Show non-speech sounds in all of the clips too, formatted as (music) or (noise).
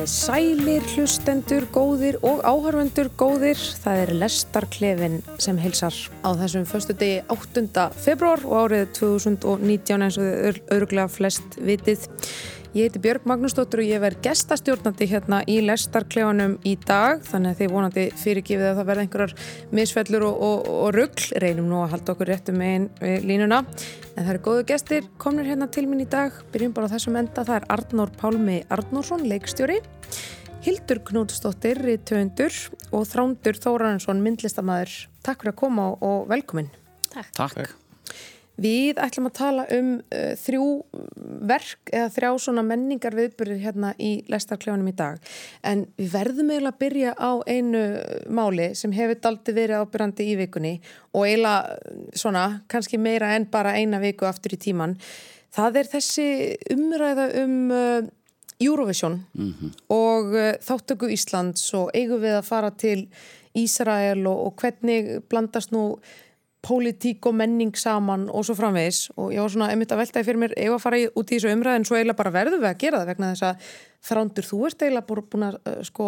Komið sælir, hlustendur, góðir og áhörvendur góðir. Það er Lestarklefin sem hilsar á þessum förstu degi 8. februar og árið 2019 eins og þau öruglega flest vitið. Ég heiti Björg Magnúsdóttur og ég verð gestastjórnandi hérna í Lestarklefanum í dag þannig að þið vonandi fyrirgifið að það verða einhverjar misfellur og, og, og ruggl. Reynum nú að halda okkur réttum með línuna. En það eru góðu gestir, komnir hérna til mín í dag. Byrjum bara á þessum enda. Það er Arnór Pálmi Arnórsson, leikstjóri. Hildur Knútsdóttir, töndur og Þrándur Þóraransson, myndlistamæður. Takk fyrir að koma og velkomin. Takk. Takk. Við ætlum að tala um uh, þrjú verk eða þrjá svona menningar viðbyrðir hérna í lestarkljónum í dag. En við verðum eiginlega að byrja á einu máli sem hefur daldi verið ábyrjandi í vikunni og eiginlega svona kannski meira en bara eina viku aftur í tíman. Það er þessi umræða um uh, Eurovision mm -hmm. og uh, þáttöku Íslands og eigum við að fara til Ísrael og, og hvernig blandast nú pólitík og menning saman og svo framvegis. Og ég var svona einmitt að veltaði fyrir mér ef að fara í, út í þessu umræðin svo eiginlega bara verðum við að gera það vegna þess að þrándur þú ert eiginlega búin að uh, sko,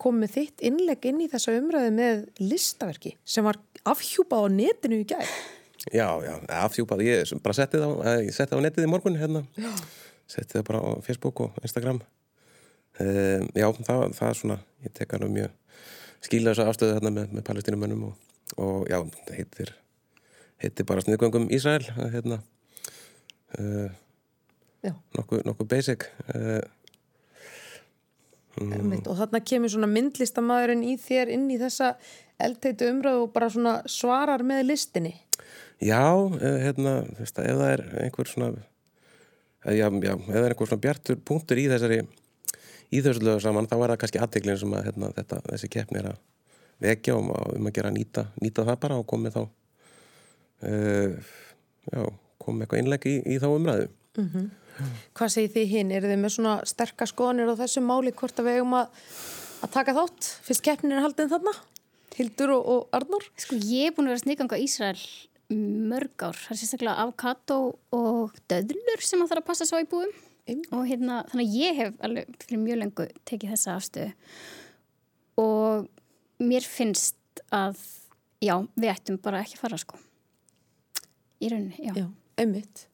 komið þitt innleg inn í þessa umræði með listaverki sem var afhjúpað á netinu í gæð Já, já, afhjúpað, ég bara setti það eh, það á netið í morgun hérna, setti það bara á Facebook og Instagram. Um, Já, það, það er svona, ég tek um mjög skýla þessa afstöðu hérna með, með palestínumönnum og, og já, heitir heitir bara sniðgöngum Ísrael hérna uh, nokkuð nokku basic uh, mm. og þarna kemur svona myndlistamæðurinn í þér inn í þessa eldteitu umröðu og bara svona svarar með listinni já, uh, hérna veist, ef það er einhver svona já, já, ef það er einhver svona bjartur punktur í þessari í þessu lögu saman, þá er það kannski aðteglinn sem að hérna, þetta, þessi keppni er að vekja um að, um að gera nýta, nýta það bara og komið þá já, kom eitthvað einleg í, í þá umræðu mm -hmm. Hvað segir þið hinn? Er þið með svona sterkast skoðanir á þessu máli hvort að við eigum að, að taka þátt fyrst keppnin er haldin þarna? Hildur og, og Arnur? Sko ég er búin að vera sniðganga í Ísrael mörg ár, það er sérstaklega avokado og döðlur sem það þarf að passa svo í búum mm. og hérna þannig að ég hef alveg fyrir mjög lengu tekið þessa afstöðu og mér finnst að já, við ættum bara ekki að fara sko í rauninni, já. Já, einmitt.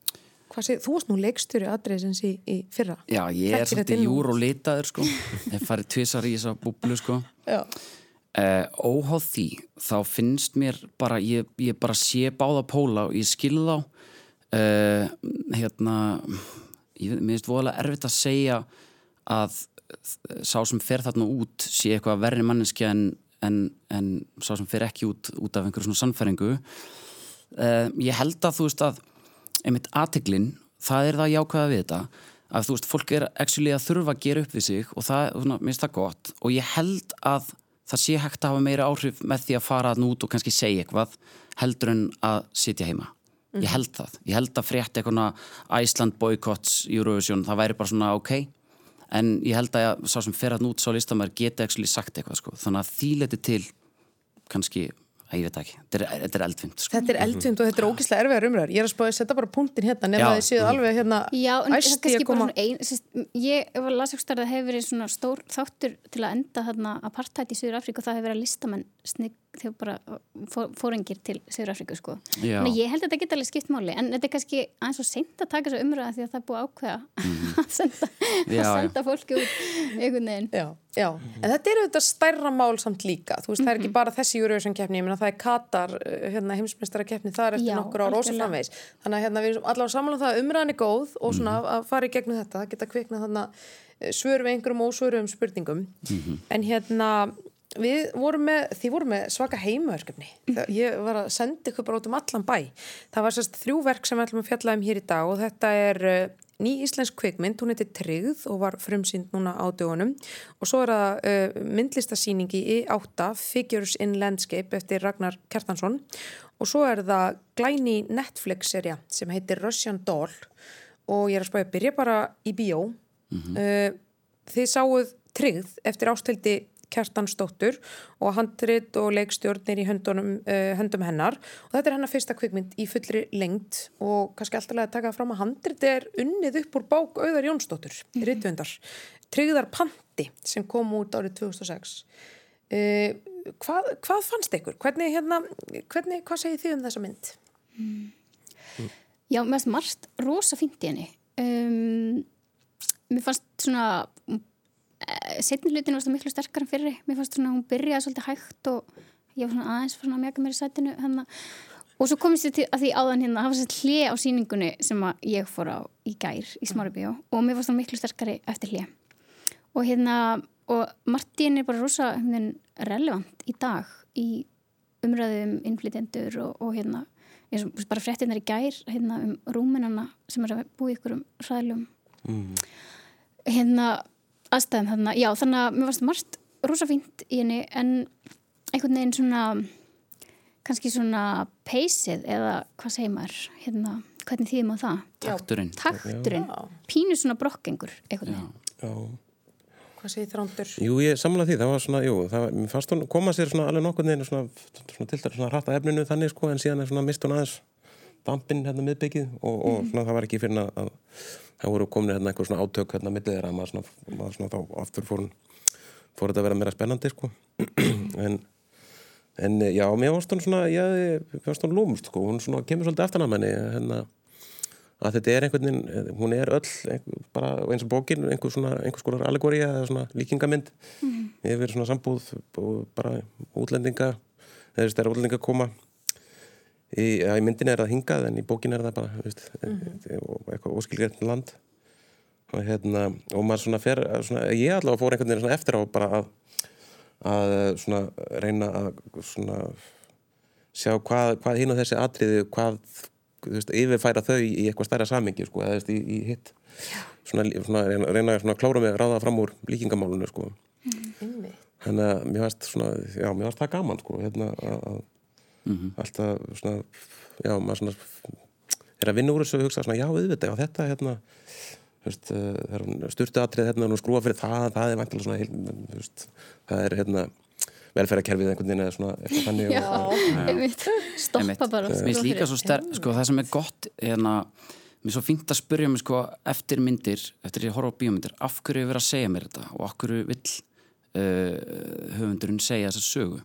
Sé, þú varst nú leikstjóri aðdreysins í, í fyrra. Já, ég er svolítið júr og litaður sko. (laughs) Ég farið tvísar í þessa búblu sko. Já. Uh, óháð því, þá finnst mér bara, ég, ég bara sé báða póla og ég skilð á uh, hérna ég finnst voðalega erfitt að segja að sá sem fer þarna út sé eitthvað verri manneski en, en, en sá sem fer ekki út út af einhverjum svona sannfæringu uh, ég held að þú veist að einmitt aðteglinn, það er það jákvæða við þetta að þú veist, fólk er actually að þurfa að gera upp við sig og það, svona, minnst það gott og ég held að það sé hægt að hafa meira áhrif með því að fara nút og kannski segja eitthvað heldur en að sitja heima ég mhm. held það, ég held að frétt eitthvað Æsland boycotts Eurovision, það væri bara svona ok en ég held að sá sem fer að nút sá listamæður geta actually sagt eitthvað sko. þannig að því leti til kannski ég veit ekki, þetta er, þetta er eldvind sko. Þetta er eldvind og þetta er ógíslega erfiðar umræður. Ég er að spáði að setja bara punktin hérna nefn að þið séu alveg hérna Já, en það er kannski bara svona ein sérst, Ég var lasjókstarð að hefur verið svona stór þáttur til að enda hérna apartheid í Suður Afríku og það hefur verið að listamenn snygg þegar bara fóringir til Suður Afríku sko. Þannig ég held að þetta geta alveg skipt máli en þetta er kannski aðeins og seint að taka þessu umræða því að það er búið ákveða mm. (laughs) að senda, já, að senda fólki út einhvern veginn Já, já. en þetta eru þetta stærra mál samt líka þú veist, mm -hmm. það er ekki mhm. bara þessi Eurovision keppni ég menna það er Katar, eh, hérna, heimsmeistara keppni það er eftir já, nokkur ára og svo framvegs þannig að hérna, við erum allavega saman um það að umræðan er góð og svona mm -hmm. að fara í gegnum þetta það geta kviknað þarna eh, svör við einhverjum ósvörum spurningum -hmm. en hérna við vorum með, þið vorum með svaka heimaverkefni. Ég var að senda ykkur bara út um allan bæ. Það var sérst þrjú verk sem við ætlum að fjalla um hér í dag og þetta er uh, ný íslensk kvikmynd, hún heiti Tryggð og var frumsýnd núna á dögunum. Og svo er það uh, myndlistasýningi í átta, Figures in Landscape eftir Ragnar Kjartansson. Og svo er það glæni Netflix-serja sem heitir Russian Doll. Og ég er að spæja að byrja bara í bíó. Mm -hmm. uh, þið sáuð Tryggð eftir ástildi Kjartansdóttur og handrit og leikstjórnir í höndunum, uh, höndum hennar og þetta er hennar fyrsta kvikmynd í fullri lengt og kannski alltaf að taka fram að handrit er unnið upp úr bák auðar Jónsdóttur, mm -hmm. rittvöndar Tryggðar Panti sem kom út árið 2006 uh, hvað, hvað fannst ykkur? Hvernig, hérna, hvernig, hvað segir þið um þessa mynd? Mm. Já, mér finnst margt rosa fint í henni um, mér fannst svona Eh, setni hlutin var miklu sterkar en fyrri mér fannst svona hún byrjaði svolítið hægt og ég var svona aðeins svona mega mér í sætinu hana. og svo komist ég til að því áðan hérna það var svona hlið á síningunni sem ég fór á í gær í Smáribíó og mér fannst það miklu sterkari eftir hlið og hérna og Martín er bara rosa hérna, relevant í dag í umræðum innflytjendur og, og hérna eins og bara fréttinnar í gær hérna um rúminana sem er að búi ykkur um ræðlum mm. hérna aðstæðum þarna, já þannig að mér varst margt rosa fínt í henni en einhvern veginn svona kannski svona peysið eða hvað segir maður hérna, hvernig þýðum á það? Takturinn. Takturinn, pínu svona brokkengur einhvern veginn. Já, já. Hvað segir þrándur? Jú, ég samlaði því, það var svona, jú, það var, mér fannst hún koma sér svona alveg nokkur neina svona, svona tiltar svona hratt að efninu þannig sko en síðan er svona mist hún aðeins dampinn hérna miðbyggið og, og mm. svona það var ekki fyrir að það voru komin hérna eitthvað svona átök hérna millið þeirra maður svona, maður svona þá aftur fór fór þetta að vera meira spennandi sko (clears throat) en, en já, mér varst hún svona já, mér varst hún lúmst sko hún svona kemur svolítið aftan að manni hérna að þetta er einhvern veginn, hún er öll einhver, bara eins og bókin, einhvers svona einhvers konar allegóri eða svona líkingamind mm. yfir svona sambúð bara útlendinga eða að það er útlendinga koma í, í myndin er það hingað en í bókin er það bara veist, mm -hmm. eitthvað óskilgjörn land. Og hérna og maður svona fer, svona, ég allavega fór einhvern veginn eftir á bara að, að svona reyna að svona sjá hvað, hvað hinn og þessi atriði hvað, þú veist, yfirfæra þau í eitthvað stærra samingi, sko, eða þú veist, í, í hitt. Svona, svona reyna, reyna að klára mig að ráða fram úr líkingamálunum, sko. Mm -hmm. þannig að mér varst svona, já, mér varst það gaman, sko, hérna að mm -hmm. alltaf svona, já, maður svona er að vinna úr þessu og hugsa svona, já, auðvitað, já, þetta, hérna veist, eh, er styrtu atrið hérna og skrúa fyrir það, það er vantilega svona veist, það er, hérna velferðarkerfið einhvern veginn eða svona eitthvað þannig Já, einmitt, stoppa bara Mér finnst líka svo sterk, sko, það sem er gott hérna, mér er svo fínt að spurja mig sko, eftir myndir, eftir ég horfa á bíómyndir af hverju er verið að segja mér þetta og af hverju vill uh, höfundurinn segja þessa sögu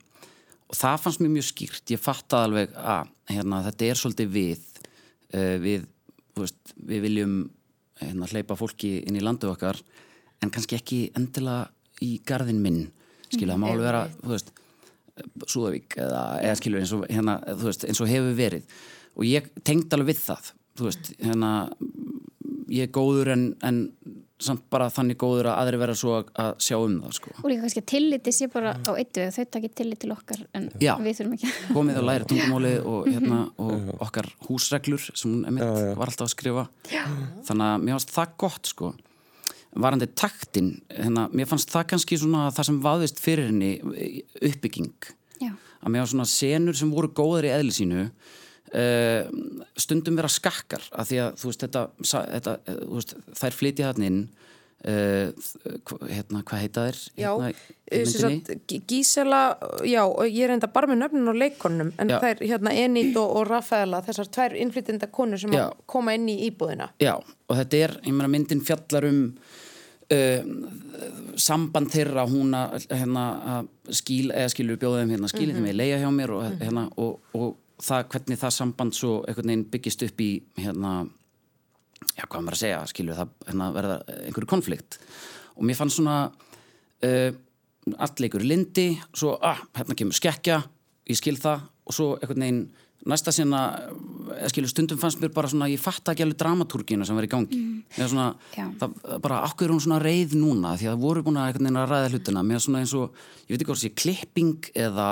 og það fannst mér mjög skýrt. Ég fattaði alveg að hérna, þetta er svolítið við uh, við, veist, við viljum hérna, hleypa fólki inn í landu okkar en kannski ekki endilega í gardin minn skilja, það má alveg vera veist, Súðavík eða, eða skilja eins hérna, eins og hefur verið. Og ég tengd alveg við það veist, hérna ég er góður en, en samt bara þannig góður að aðri vera svo að sjá um það sko. og líka kannski að tilliti sé bara á eittu þau takir tillit til okkar en já, við þurfum ekki komið að læra tungumáli og, hérna, og okkar húsreglur sem hún emitt var alltaf að skrifa. Já. þannig að mér fannst það gott sko. Varandi taktin hérna, mér fannst það kannski svona það sem vaðist fyrir henni uppbygging. Já. að mér var svona senur sem voru góðar í eðlisínu Uh, stundum vera skakkar af því að þú veist þetta, þetta þú veist, þær flytja hann inn uh, hérna, hvað heita þér? Já, hérna, sagt, Gísela já, ég er enda bara með nöfnun og leikonum en já. þær hérna Enid og, og Rafaela þessar tvær innflytjenda konur sem koma inn í íbúðina Já, og þetta er, ég meina myndin fjallar um uh, samband þeirra hún að hérna, skil, eða skilur bjóðum hérna, skilir mm -hmm. þeim í leia hjá mér og, -hmm. hérna, og, og það, hvernig það samband svo einhvern veginn byggist upp í hérna, já hvað maður að segja skilju það hérna, verða einhverju konflikt. Og mér fann svona uh, alleikur lindi svo ah, hérna kemur skekkja ég skil það og svo einhvern veginn næsta sinna, skilju stundum fannst mér bara svona, ég fatt ekki alveg dramatúrkina sem var í gangi. Mm. svona, það, bara akkur er hún svona reið núna? Því að það voru búin að að ræða hlutina. Mér svona eins og, ég veit ekki hvort sé klipping eða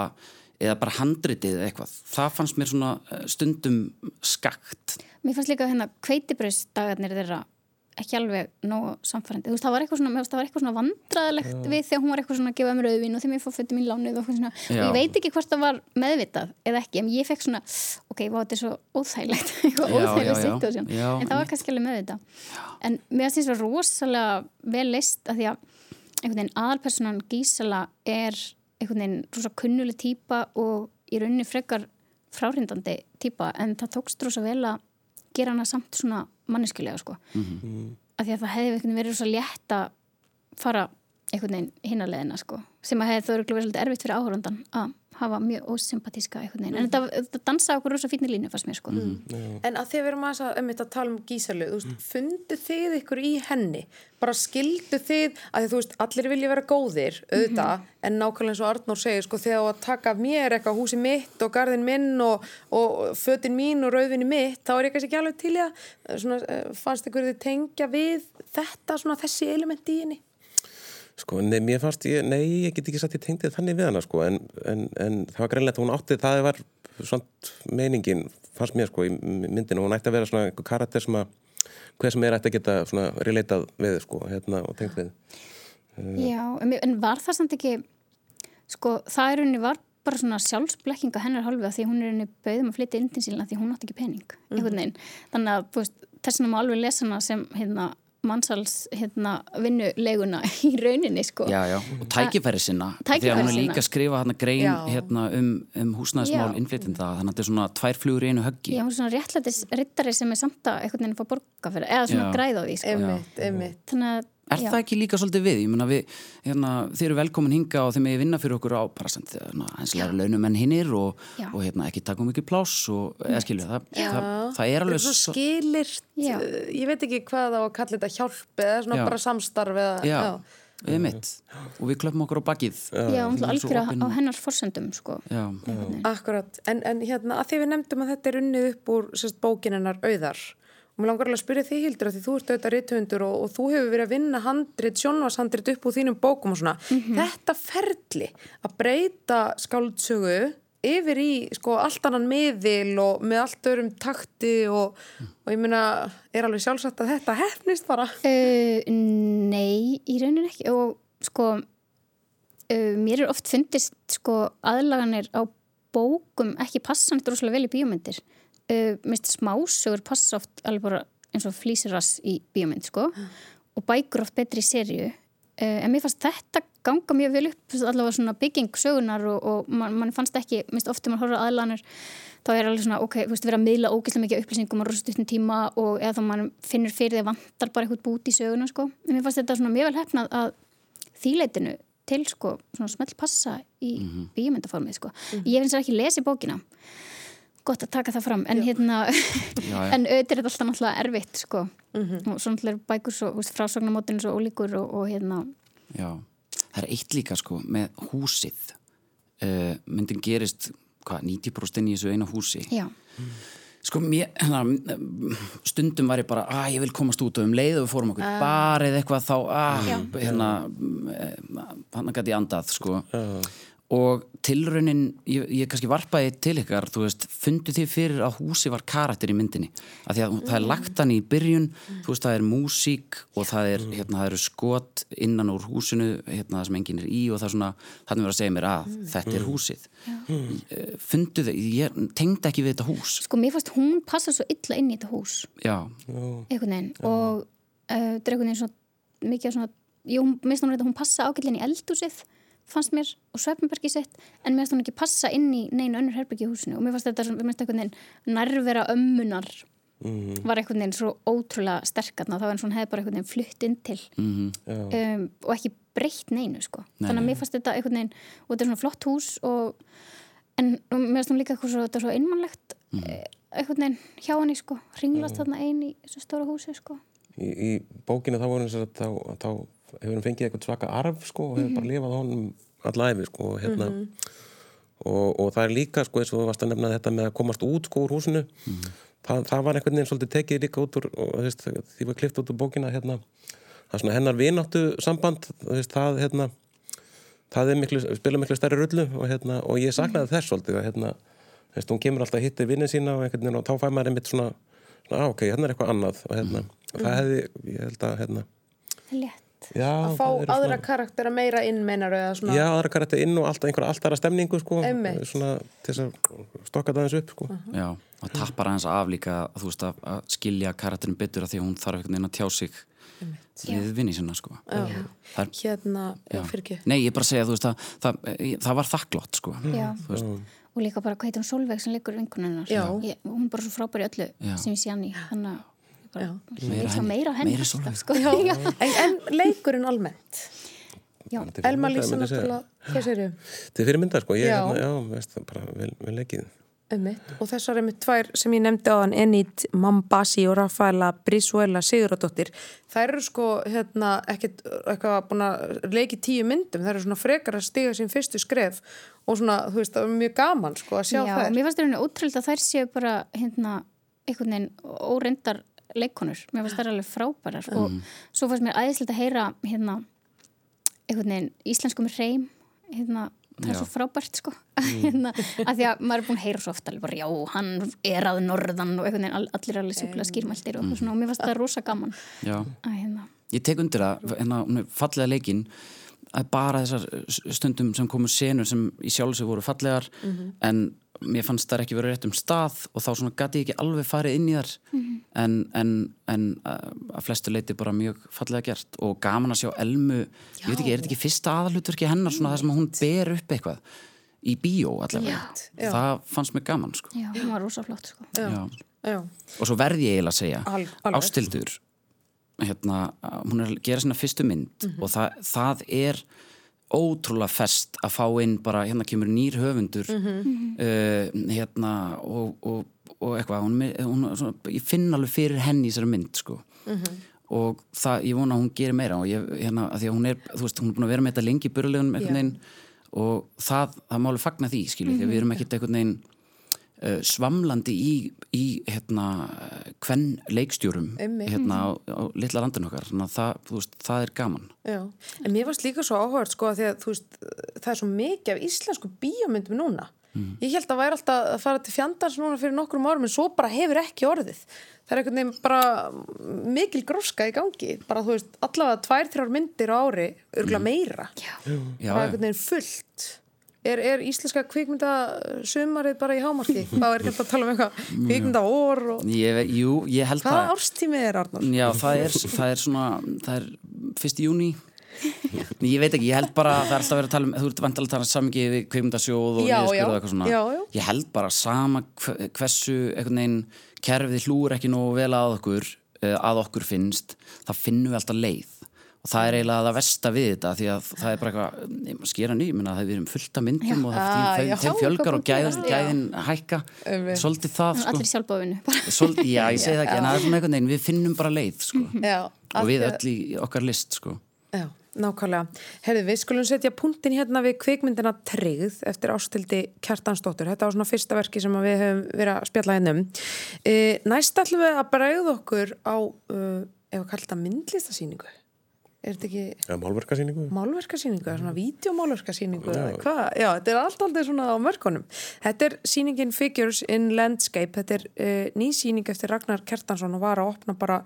eða bara handritið eða eitthvað. Það fannst mér svona eh, stundum skakt. Mér fannst líka hérna kveitibröðsdagarnir þeirra ekki alveg nógu samfærandi, þú veist, það var eitthvað svona, það var eitthvað svona vandraðilegt Já. við þegar hún var eitthvað svona að gefa mér auðvin og þegar mér fór fötum í lánuð og, svona, og ég veit ekki hvort það var meðvitað eða ekki, en ég fekk svona ok, wow, þetta er svo óþægilegt. (laughs) Óþægilegt situasjón, en það var kannski alveg meðvitað. En mér finnst það rosalega vel leist að því að einhvern veginn aðalpersonan Gísala er einhvern veginn rosa kunnuleg týpa og í rauninni frekar frárindandi týpa en það tókst rosa vel að gera hana samt svona manneskilega sko mm -hmm. af því að það hefði verið svo létt að fara einhvern veginn hinarleðina sko sem að hefði þó verið svolítið erfitt fyrir áhörundan að hafa mjög ósympatíska einhvern veginn, en þetta, þetta dansa okkur rosa fínir línu fannst mér sko mm. Mm. En að þið verum að, um að tala um gísalu þú veist, mm. fundu þið ykkur í henni bara skildu þið að þú veist, allir vilja vera góðir, auðvitað -hmm. en nákvæmlega eins og Arnór segir sko, þegar að taka mér eitthvað húsi mitt og gardin minn og, og fötin mín og rauðvinni mitt, þá er ég kannski ekki alveg til að svona, eh, fannst ykkur þið tengja við þetta, svona þessi element í henni Sko, nei, mér fannst ég, nei, ég get ekki satt ég tengdið þannig við hana, sko, en, en, en það var greinlegt að hún átti, það var svona meiningin, fannst mér, sko, í myndinu, hún ætti að vera svona einhver karakter sem að, hver sem er ætti að geta svona relatað við, sko, hérna, og tengt við. Já, en var það samt ekki, sko, það er unni var bara svona sjálfsblekkinga hennar halvu að því hún er unni bauðum að flytja inn til sílna því hún átti ekki pening, einhvern veginn. Þannig að, þú veist, þess vegna má alveg lesa hana sem, hérna, mannsals hérna, vinnuleguna (laughs) í rauninni sko. Já, já, og tækifæri sinna því að hún er líka að skrifa hérna, grein hérna, um, um húsnæðismál innflytjenda þannig að þetta er svona tvær flugur í einu höggi. Já, hún er svona réttlætis rittari sem er samt að einhvern veginn fá borga fyrir, eða svona græð á því sko. Einmitt, einmitt. Þannig að Er Já. það ekki líka svolítið við? Ég menna við, hérna, þið eru velkomin hinga og þeim er vinna fyrir okkur á bara sem þið, einslega launum enn hinnir og, og hérna, ekki taka mikið pláss og, eða skilju, það, það, það er alveg svo skilirt, Já. ég veit ekki hvað á að kalla þetta hjálp eða svona Já. bara samstarf eða, Já, við mitt og við klöfum okkur á bakið. Já, alveg á hennars forsendum sko. Akkurat, en, en hérna að því við nefndum að þetta er unnið upp úr sérst, bókinennar auðar og mér langar alveg að spyrja því Hildur að því þú ert auðvitað ritthundur og, og þú hefur verið að vinna handrit, sjónvarshandrit upp úr þínum bókum og svona mm -hmm. þetta ferli að breyta skáldsögu yfir í sko allt annan miðil og með allt örum takti og, og ég meina, er alveg sjálfsagt að þetta hefnist bara? Uh, nei, í raunin ekki og sko uh, mér er oft fundist sko aðlaganir á bókum ekki passanit rosalega vel í bíómyndir uh, mist smásögur passa oft alveg bara eins og flýsirass í bíómynd sko mm. og bækur oft betri í sériu uh, en mér fannst þetta ganga mjög vel upp allavega svona bygging sögunar og, og mann man fannst ekki, mist ofta mann horfður aðlanur þá er alveg svona, ok, þú veist, vera að miðla ógeðslega mikið upplýsingum á rostutnum tíma og eða þá mann finnur fyrir því að vantar bara eitthvað bút í söguna sko, en mér fannst þetta svona mjög vel hefnað að þýleitinu til sko, svona smelt passa í mm -hmm. bíomöndaformið sko. Mm -hmm. Ég finnst ekki lesið bókina gott að taka það fram en já. hérna (laughs) já, en auðvitað er þetta alltaf náttúrulega erfitt sko. Mm -hmm. og svona er bækur svo frásagnamótinu svo ólíkur og, og hérna. Já, það er eitt líka sko með húsið. Uh, myndin gerist hvað, 90% í þessu eina húsi? Já. Mm. Sko mér, hérna, stundum var ég bara að ég vil komast út og um leið og við fórum okkur uh. bara eða eitthvað þá að hérna hann gæti andað sko. Uh og tilraunin, ég, ég kannski varpaði til ykkar, þú veist, fundu þið fyrir að húsi var karakter í myndinni að því að mm. það er lagt hann í byrjun mm. þú veist, það er músík og það er mm. hérna, það eru skot innan úr húsinu hérna, það sem enginn er í og það er svona þannig verður að segja mér að mm. þetta er húsið eh, fundu þið, ég tengde ekki við þetta hús Sko, mér fannst hún passa svo illa inn í þetta hús Já einhvern veginn og uh, er veginn svona mikið svona, jú, mér finnst hún að hún passa inn í eldhúsið fannst mér og Svefnbergi sitt en mér finnst hún ekki passa inn í neina önnur herbyggi í húsinu. Og mér fannst þetta mér finnst einhvern veginn nærvera ömmunar mm -hmm. var einhvern veginn svo ótrúlega sterkarna þá en hún hefði bara einhvern veginn flutt inn til mm -hmm. um, og ekki breytt neinu sko. Nei, þannig að mér fannst þetta einhvern veginn og þetta er svona flott hús og en og mér finnst hún líka eitthvað svo, svo innmannlegt mm -hmm. einhvern veginn hjá hann í sko. Ringlast þarna einn í þessu stóra húsi sko. Í, í bókinu þá voru þess að þá hefur hann fengið eitthvað svaka arf sko og hefur mm -hmm. bara lifað honum allæfi sko hérna mm -hmm. og, og það er líka sko eins og þú varst að nefna þetta með að komast út sko úr húsinu mm -hmm. það, það var einhvern veginn svolítið tekið líka út úr og veist því var klift út úr bókina hérna það er svona hennar vináttu samband þú veist það hérna það miklu, spila miklu stærri rullu og hérna og ég saknaði þess svolítið að hérna veist hún kemur alltaf að hitta vinnin sína og veginn og þá fæ maður einmitt svona, svona ok, hérna er eitthvað annað og hérna það hefði, ég held að hérna, Létt. já, að fá aðra svona, karaktera meira inn meinar eða svona já, aðra karakter inn og alltaf einhverja alltaf stemningu sko, Einmitt. svona til þess að stokka það eins upp sko. Já, og tappar aðeins af líka þú veist að, að skilja karakterin betur að því hún þarf einhvern veginn að tjá sig við vinni sinna sko það er, hérna, fyrir ekki Nei, ég bara segja, þú veist að það, það var þakklott sko Já. Og líka bara hvað hún Solveig sem. Já. Ég, hún er bara svo frábær í öllu Já. sem ég sé hann í. Þannig að Já. Meira meira henni. Sko. (laughs) Já, en, en leikurinn almennt Já. Elma fyrirmyndar, Lísa myndi ég segja. náttúrulega, hvað sér ég? Þetta er fyrir myndar sko, ég, Já. hérna, já, veist, bara vel, vel leikið Einmitt. Og þessar er með tvær sem ég nefndi á þann Enid Mambasi og Rafaela Brizuela Siguradóttir. Þær eru sko hérna ekkert eitthvað búin að leiki tíu myndum. Þær eru svona frekar að stiga sín fyrstu skref og svona, þú veist, það er mjög gaman sko að sjá Já, þær. mér fannst það rauninni ótrúld að þær séu bara hérna einhvern veginn óreindar leikonur. Mér fannst það alveg frábærar. Og svo fannst mér æðislegt að heyra hérna einhvern veginn íslensku með reym hérna, það er Já. svo frábært sko. (laughs) Hérna, að því að maður er búin að heyra svo ofta alveg bara, já, hann er að norðan og einhvern veginn all- allir er alveg sjúklega skýrmæltir og, svona, og mér fannst það rosa gaman já. að hérna Ég tek undir að hérna, er fallega leikinn. Að bara þessar stundum sem komu senur sem í sjálf sig voru fallegar en mér fannst það ekki verið rétt um stað og þá svona gæti ég ekki alveg farið inn í þar en, en, en uh, að flestu leiti bara mjög fallega gert og gaman að sjá Elmu, ég veit ekki, er þetta ekki fyrsta aðalutverki hennar svona það sem hún ber upp eitthvað í bíó allavega Já. það fannst mér gaman sko já, hún var rosa flott sko Já. Já. Já. og svo verði ég eiginlega að segja Al- alveg. Ástildur hérna, hún er að gera sína fyrstu mynd og það, það er ótrúlega fest að fá inn bara, hérna kemur nýr höfundur uh, hérna og, og, og eitthvað hún, hún, svona, ég finn alveg fyrir henni í þessari mynd sko. Og það, ég vona að hún gerir meira og ég, hérna, að því að hún er, þú veist, hún er búin að vera með þetta lengi í byrjulegunum einhvern Já. veginn og það, það máli fagna því, skilju, því að við erum ekkert einhvern veginn uh, svamlandi í, í hérna, hvern leikstjórum hérna á, á litla landinu okkar þannig að það, veist, það er gaman Já, en mér varst líka svo áhugað sko að veist, það er svo mikið af íslensku bíómyndum núna. Ég held að væri alltaf að fara til fjandans núna fyrir nokkrum árum en svo bara hefur ekki orðið. Það er einhvern veginn bara mikil gróska í gangi. Bara þú veist, allavega tvær, þrjár myndir á ári, örgulega meira. já, Já, bara einhvern veginn fullt. Er, er íslenska kvikmynda sumarið bara í hámarki? Þá er alltaf að tala um eitthvað kvikmynda or og... Jú, ég held Hvaða það árstími er Arnar? Já, það er, það er svona það er fyrst í júni ég veit ekki, ég held bara það er alltaf verið að tala um, þú ert vantilega að tala samingi við kveimundasjóð og Já, niðurskurð já. og eitthvað svona Já, já. ég held bara sama hve- hversu einhvern veginn kerfið hlúur ekki nógu vel að okkur eh, að okkur finnst, það finnum við alltaf leið og það er eiginlega það versta við þetta því að það er bara eitthvað skera ný, menna það við erum fullt af myndum og það, Ah, þeim, já. fjölgar og gæðin, Já. gæðin hækka svolítið það sko. allir sjálfbóðinu bara Svolítið, já, ég segi það ekki, en það er svona einhvern veginn, við finnum bara leið, sko. Já, Og við öll í okkar list, sko. Já, nákvæmlega. Herði, við skulum setja punktin hérna við kvikmyndina Tryggð eftir ástildi Kjartansdóttur. Þetta var svona fyrsta verki sem að við höfum verið að spjalla hérna um. E, næst ætlum við að Er þetta ekki Ja, málverkasýningu málverkasýningu, eða svona vídeomálverkasýningu eða hvað? Já, þetta er allt aldrei svona á mörkunum. Þetta er sýningin Figures in Landscape, þetta er uh, ný sýning eftir Ragnar Kjartansson og var að opna bara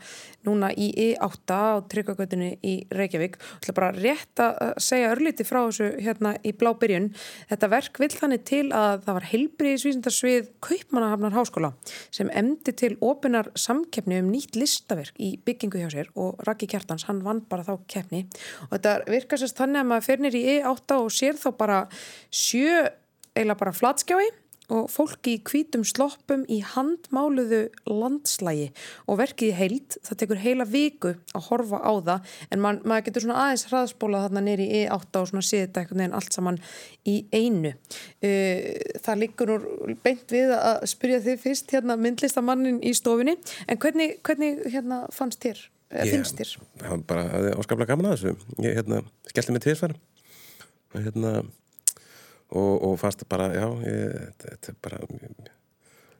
núna í E8 á Tryggagötunni í Reykjavík. Það er bara rétt að segja örlíti frá þessu hérna í blá byrjun. Þetta verk vill þannig til að það var heilbriðisvísindarsvið Kaupmannahafnar háskóla sem emdi til opinar samkeppni um nýtt listaverk í byggingu hjá sér og Raggi Kjartans, hann vann bara þá keppni. Og þetta virkar sérst þannig að maður fer nýr í E8 og sér þá bara sjö eiginlega bara flatskjái og fólki í hvítum sloppum í handmáluðu landslægi og verkið í heild, það tekur heila viku að horfa á það en man, maður getur svona aðeins hraðspólað þarna nýri í E8 og svona séð þetta einhvern veginn allt saman í einu. Uh, það liggur nú beint við að spyrja þið fyrst hérna myndlistamannin í stofunni. En hvernig, hvernig hérna fannst þér, yeah. finnst þér? Það var bara það er áskaplega gaman að þessu. Ég hérna, skellti mig tvisvar og hérna og, og fannst bara, já, þetta, er bara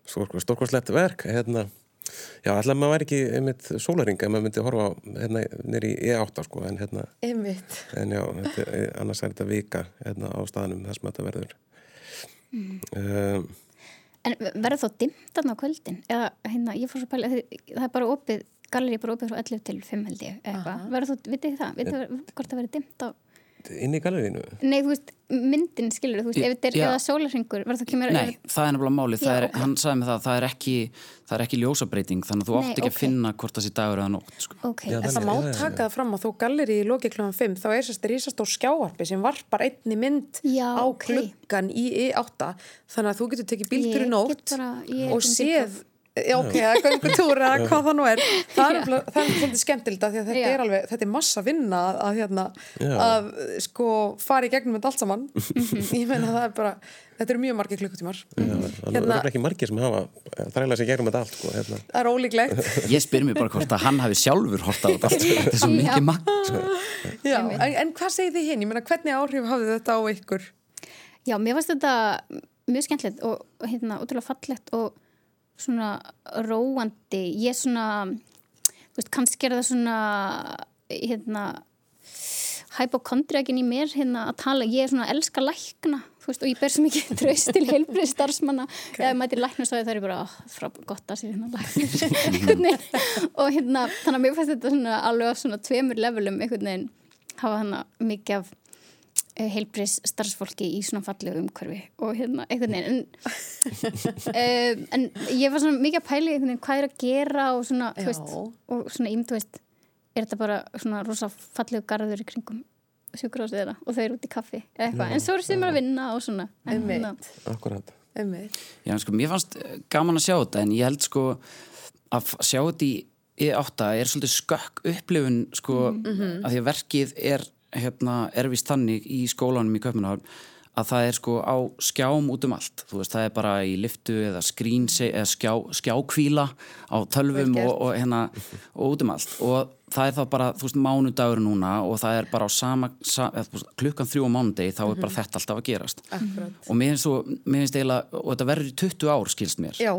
stórk- stórkostlegt verk. Hérna, já, alltaf maður væri ekki einmitt sólaring ef maður myndi horfa á, hérna nýri í E8 sko, en hérna, en já, annars er þetta vika hérna á staðanum þar sem þetta verður. Um, En verður þá dimmt þarna á kvöldin? Eða, hérna, ég fór svo pæli, það er bara opið galleri bara opið frá 11 til 5 held ég eitthvað, verður þú, vitið þið það? vitið þið hvort það verður dimmt á inn í galerínu Nei, þú veist, myndin skilur þú veist, ef þetta er eða sólarringur verður það kemur Nei, það er nefnilega máli, það Já, er, ok. hann sagði mig það, það er ekki, það er ekki ljósabreiting, þannig að þú átt ekki ok. að finna hvort það sé dagur eða nótt, sko. Ok, Já, En það Þannig, má taka það fram að þó galleri í loki kljóðan 5 þá er sérst risastór skjáarpi sem varpar einni mynd Já, á klukkan í I8 þannig að þú getur tekið bíltur í nótt og get séð ok, eða göngutúr eða hvað það nú er það er, það er svolítið skemmtilegt að því að þetta Já. er alveg, þetta er massa vinna að, að hérna, að sko fara í gegnum þetta allt saman Mhm. ég meina það er bara þetta eru mjög margir klukkutímar það Hérna- er ekki margir sem hafa þræla sig gegnum þetta allt sko, hérna. það er ólíklegt (laughs) Ég spyr mér bara hvort að hann hafi sjálfur hort á þetta allt, þetta er svo mikið magn, sko. En, en hvað segir þið hinn? Ég meina, hvernig áhrif hafði þetta á ykkur? Já, mér fannst þetta mjög skemmtilegt og, og hérna, ótrúlega fallegt og svona róandi. Ég er svona, veist, kannski er það svona, hérna, hypokondriakin í mér hérna að tala. Ég er svona að elska lækna, veist, og ég ber svo mikið (laughs) tröst til heilbrið starfsmanna. Okay. Ef mæti lækna svo það er bara, ó, frá gott að sér hérna (laughs) veginn. og hérna, þannig að mér fannst þetta svona alveg á svona tveimur levelum einhvern veginn hafa hana mikið af heilbriðs starfsfólki í svona fallegu umhverfi og hérna einhvern veginn en, um, (laughs) en ég var svona mikið að pæli einhvern veginn hvað er að gera og svona, þú veist, og svona ímdu veist, er þetta bara svona rosa fallegu garður í kringum sjúkurásið þeirra og þau eru út í kaffi eða eitthvað, en svo eru sem að vinna og svona en, Einmitt. hérna, akkurat Einmitt. Já, sko, mér fannst eh, gaman að sjá þetta en ég held sko að sjá þetta í E8 er svolítið skökk upplifun sko að því að verkið er hérna, er vist þannig í skólanum í Köpmanahafn að það er sko á skjám út um allt. Þú veist, það er bara í liftu eða skrýn eða skjá, skjákvíla á tölvum og, og hérna og út um allt. Og það er þá bara, þú veist, mánudagur núna og það er bara á sama, sa, eða, þú veist, klukkan þrjú á mánudegi þá er bara þetta alltaf að gerast. Akkurat. og mér finnst, svo, mér finnst eiginlega og þetta verður í 20 ár skilst mér. Já,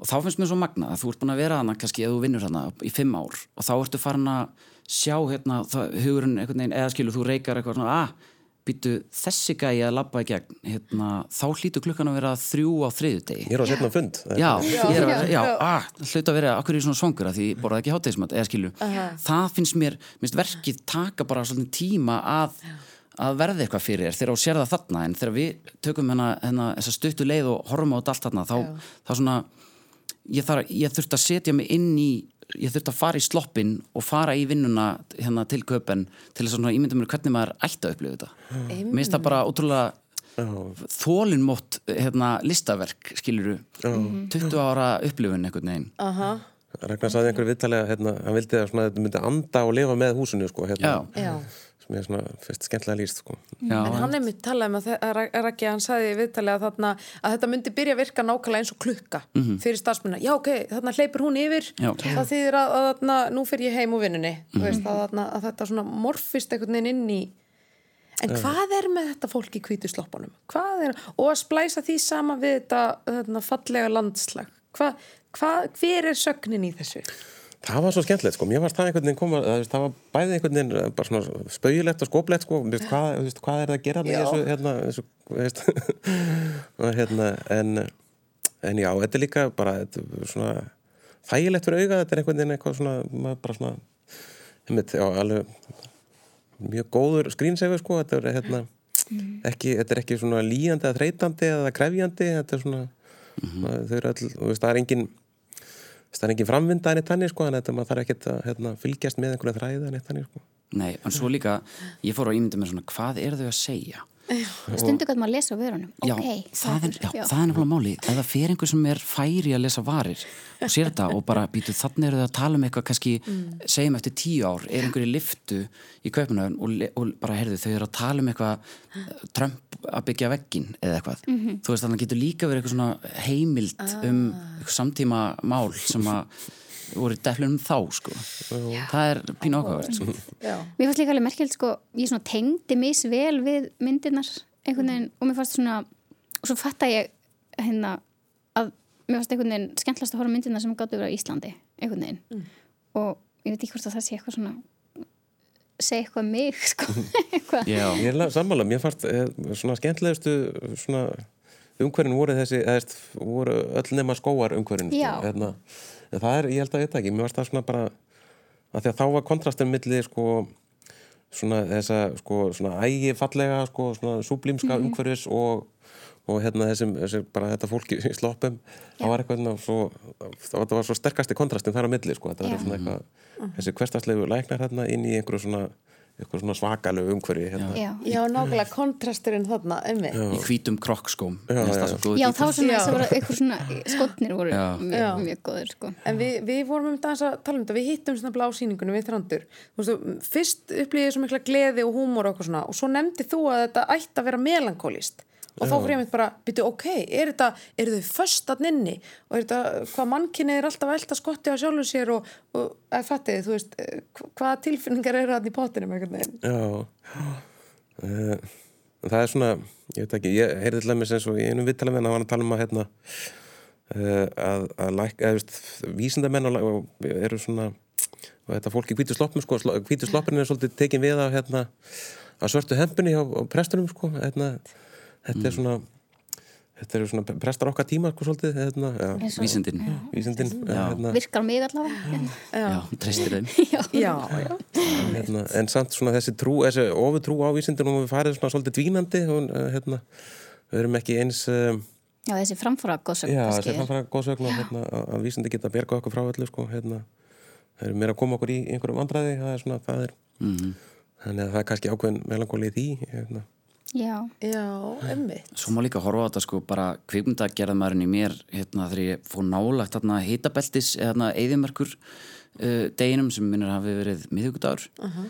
og þá finnst mér svo magna að þú ert búin að vera hana kannski eða þú vinnur hana í 5 ár og þá ertu farin að sjá hérna það, hugurinn einhvern veginn eða skilu þú reykar eitthvað svona að býtu þessi gæi að labba í gegn. Hérna, þá hlýtu klukkan að vera þrjú á þriðu degi ég er á setna fund. Já, er að, já, að, hlut að vera akkur er ég svona svangur að því borða ekki hátegismat eða skilu, það finnst mér minnst verkið taka bara svolítið tíma að, að verða eitthvað fyrir þér þegar þú sér það þarna, en þegar við tökum hérna, hérna þessa stuttu leið og horfum á allt þarna, þá, þá svona ég, þarf, ég þurft að setja mig inn í ég þurft að fara í sloppin og fara í vinnuna hérna til köpen til þess að svona ímynda mér hvernig maður ætti að upplifa þetta. Mér finnst það bara ótrúlega þólinmótt hérna, listaverk skiluru, 20 ára upplifun einhvern veginn. Aha, Ragnar saði einhverju viðtalega hérna, hann vildi að þetta myndi anda og lifa með húsinu sko, hérna, Já. já. Er svona fyrst skemmtilega líst sko. Já, En hann er mitt talaði um að, að Ra- Raggi, hann sagði í viðtalið að, þarna, að þetta myndi byrja að virka nákvæmlega eins og klukka fyrir starfsmunna. Já, ok, þarna hleypur hún yfir, Já. það þýðir að, að þarna, nú fyrir ég heim úr vinnunni. Þú Veist, að, þarna, að þetta svona morfist einhvern veginn inn í... En hvað er með þetta fólk í hvítu sloppunum? Hvað er, og að splæsa því sama við þetta þarna, fallega landslag. Hva, hva, hver er sögnin í þessu? Það var svo skemmtilegt sko, mér varst það einhvern veginn koma það, það var bæði einhvern veginn eh, bara svona spauðilegt og skoplegt sko, veist, hvað, veist, hvað er það að gera með þessu, hérna, þessu veist, (laughs) hérna en, en já, þetta er líka bara þetta er svona þægilegt fyrir auga, þetta er einhvern veginn eitthvað svona, maður bara svona einmitt, já, alveg mjög góður skrýnsefur sko, þetta er hérna ekki, þetta er ekki svona líjandi eða þreytandi eða krefjandi, þetta er svona maður, þau eru all, þú veist, það er engin það er engin framvinda enn eitt þannig sko, en þetta maður þarf ekkert að hérna, fylgjast með einhverja þræða enn eitt þannig sko. Nei, en svo líka, ég fór á ímynda mér svona, hvað er þau að segja? Stundu hvað maður lesa á vörunum. Já, ok, það er, það er nefnilega máli ef það fer einhver sem er færi að lesa varir og sér þetta og bara býtu þannig eru þau að tala um eitthvað kannski segjum eftir tíu ár, er einhver í liftu í kaupunöfun og, og bara heyrðu þau eru að tala um eitthvað Trump að byggja veggin eða eitthvað. Þú veist þannig að getur líka verið eitthvað svona heimild um eitthvað samtíma mál sem að voru deflunum þá sko. Það er pínu ákvæðvært sko. Já. Mér fannst líka alveg merkilegt sko, ég svona tengdi misvel við myndirnar einhvern veginn og mér fannst svona og svo fatta ég hérna að mér fannst einhvern veginn skemmtlast að horfa myndirnar sem gáttu verið á Íslandi einhvern veginn. Og ég veit ekki hvort að það sé eitthvað svona segja eitthvað um mig (laughs) sko eitthvað. Já, Ég er sammála, mér fannst eh, svona skemmtilegustu svona umhverfin voru þessi, eða voru öll nema skóar umhverfin Já. sko, hérna, en það er, ég held að þetta ekki, mér varst það svona bara að því að þá var kontrastin milli sko svona þessa sko svona ægi fallega sko svona súblímska mm. umhverfis og og hérna þessum, þessum bara þetta fólki í sloppum, það var eitthvað svo, það var svo sterkasti kontrastin þar á milli sko, þetta var svona eitthvað mm. þessi hverstarslegu læknar hérna inn í einhverju svona eitthvað svona svakalög umhverfi hérna. Já, já. Nákvæmlega kontrasturinn þarna ummi. Í hvítum krokkskóm. Já, já. já það var svona, það var eitthvað svona skotnir voru mjög, mjög góður sko. En við, við vorum um þess að tala um þetta. Við hittum svona blá síningunum við þrandur Vistu, fyrst upplýðið svo mikla gleði og húmor og eitthvað svona. Og svo nefndi þú að þetta ætti að vera melankólist og þá fyrir ég mitt bara, byrju ok, er þetta eru þau föstan inni? Og er þetta, hvað mannkinni er alltaf velta skotti á sjálfum sér og, og að fattið, þú veist hvaða tilfinningar eru hann í potinu með einhvern veginn? Já, uh, það er svona ég veit ekki, ég heyrði til dæmis eins og í einum vittala með hann að hann tala um að hérna uh, að, að læk, eða veist vísindamenn eru svona og þetta fólk í hvítu sloppum sko, hvítu sloppinu er svolítið tekin við af hérna að svörtu hempunni á, á prestunum sko, hérna þetta er svona þetta eru svona prestar okkar tíma sko svolítið hérna, ja. vísindin, vísindin hérna. virkar mig allavega. Já, treystir þeim. (laughs) Já, já. Hérna, en samt svona þessi trú þessi ofutrú á vísindin og við farið svona svolítið dvínandi og hérna við erum ekki eins um, já þessi framfara góðsögn já þessi framfara góðsögn hérna, að vísindi geta að berga okkur frá öllu sko hérna. Það eru meira að koma okkur í einhverjum vandræði það er svona, það er mm -hmm. þannig að það er kannski ákveðin melankólið í hérna Já, já, emmitt Svo má líka horfa á þetta sko bara kvikmyndagerðamærin í mér hérna þegar ég fór nálagt hérna hitabeltis eða hérna eðimerkur uh, deginum sem minnir hafi verið miðugudagur uh -huh.